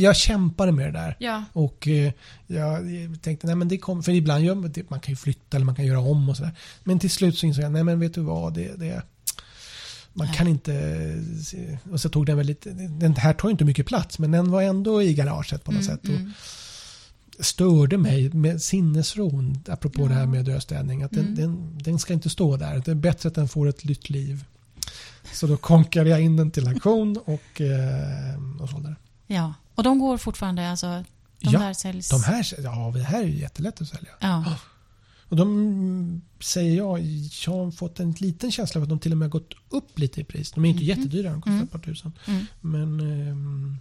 Jag, kämpade med det där. Ja. Och eh, jag tänkte, nej men det kommer, för ibland gör man, det, man kan ju flytta eller man kan göra om och sådär. Men till slut så insåg jag, nej men vet du vad, det, det man kan inte, och så tog den väl lite, den här tar ju inte mycket plats men den var ändå i garaget på något Mm, sätt. Och mm. störde mig med sinnesron, apropå Ja. det här med dödstädning, att den, Mm. den, den ska inte stå där. Det är bättre att den får ett nytt liv. Så då konkade jag in den till auktion och, eh, och sålde den. Ja. Och de går fortfarande, alltså? De Ja, där säljs? De här, ja, det här är ju jättelätt att sälja. Ja. Och de säger jag, jag har fått en liten känsla av att de till och med gått upp lite i pris. De är inte Mhm. jättedyra, de kostar Mm. ett par tusen. Mm. Men ehm,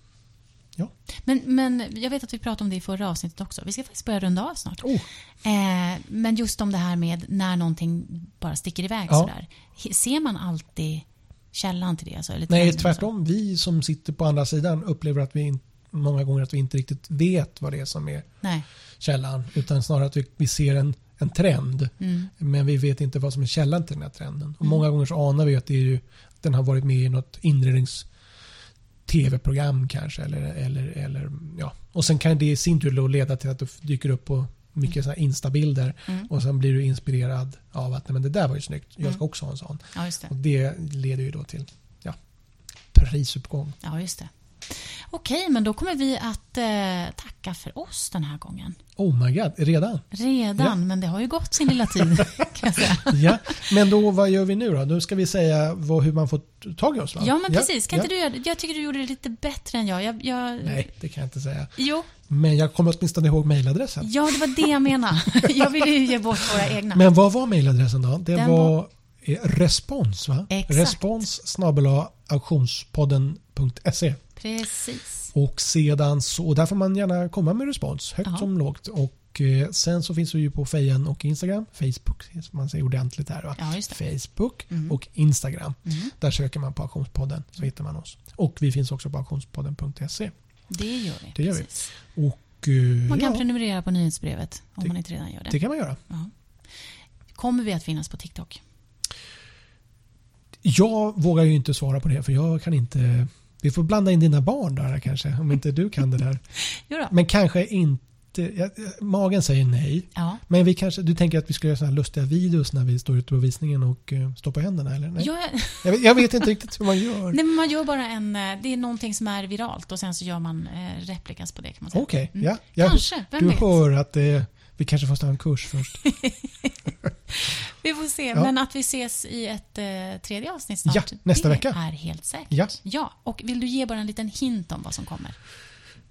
Men, men jag vet att vi pratade om det i förra avsnittet också. Vi ska faktiskt börja runda av snart. oh, Eh, men just om det här med när någonting bara sticker iväg Ja. sådär. Ser man alltid källan till det? Alltså, eller nej, tvärtom. Vi som sitter på andra sidan upplever att vi in, många gånger att vi inte riktigt vet vad det är som är Nej. källan. Utan snarare att vi, vi ser en, en trend. Mm. Men vi vet inte vad som är källan till den här trenden. Och Mm. Många gånger så anar vi att det är ju, den har varit med i något inrednings tv-program kanske. Eller, eller, eller, ja. Och sen kan det i sin tur leda till att det dyker upp på mycket här instabilder. Mm. Och sen blir du inspirerad av att Nej, men det där var ju snyggt. Jag ska Mm. också ha en sån. Ja, det. Och det leder ju då till ja, prisuppgång. Ja, just det. Okej, men då kommer vi att eh, tacka för oss den här gången. Oh my god, redan? Redan, Ja. men det har ju gått sin lilla tid kan säga. Ja, men då vad gör vi nu då? Nu ska vi säga vad, hur man får tag i oss va? Ja, men precis. Kan ja. inte du göra? Jag tycker du gjorde det lite bättre än jag. jag, jag Nej, det kan jag inte säga. Jo, Men jag kommer åtminstone ihåg mejladressen. ja, det var det jag menade. Jag ville ju ge bort våra egna. Men vad var mejladressen då? Det Den var, eh, respons va? Exakt. Respons snabel-a auktionspodden.se Precis. Och sedan så, och där får man gärna komma med respons, högt Ja. som lågt. Och eh, sen så finns vi ju på Fejan och Instagram, Facebook, som man säger ordentligt där va? Ja. Facebook Mm. och Instagram. Mm. Där söker man på auktionspodden så hittar man oss. Och vi finns också på auktionspodden.se. Det gör vi. Det gör vi. Och eh, Man kan ja, prenumerera på nyhetsbrevet om Det- man inte redan gör det. det kan man göra. Ja. Kommer vi att finnas på TikTok? Jag vågar ju inte svara på det för jag kan inte. Vi får blanda in dina barn där kanske om inte du kan det där. Men kanske inte. Jag, magen säger nej. Ja. Men vi kanske, du tänker att vi ska göra såna här lustiga videos när vi står ute på visningen och uh, står på händerna eller? Nej. Jag, Jag, vet, jag vet inte riktigt hur man gör. nej, men man gör bara en... eh, Det är någonting som är viralt och sen så gör man eh, replikas på det kan man säga. Okej, Mm. ja. Jag, Kanske, vem du vet? hör att det, vi kanske får en kurs först. Vi får se. Ja. Men att vi ses i ett eh, tredje avsnitt snart, Ja, nästa det vecka. är helt säkert. Ja. ja. Och vill du ge bara en liten hint om vad som kommer?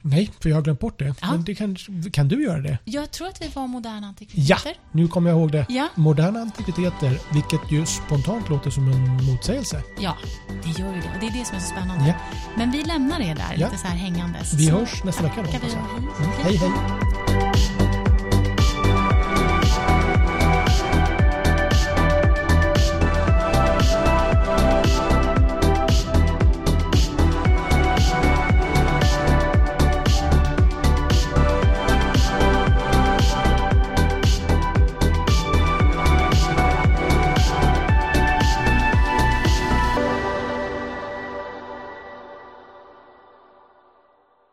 Nej, för jag har glömt bort det. Ja. Men det kan, kan du göra det? Jag tror att vi var moderna Ja, antikviteter. nu kommer jag ihåg det. Ja. Moderna antikviteter, vilket ju spontant låter som en motsägelse. Ja, det gör ju det. Och det är det som är så spännande. Ja. Men vi lämnar er där, Ja. lite så här hängandes. Vi Så hörs nästa vecka då. vi jag. och hej. Mm, Hej, hej.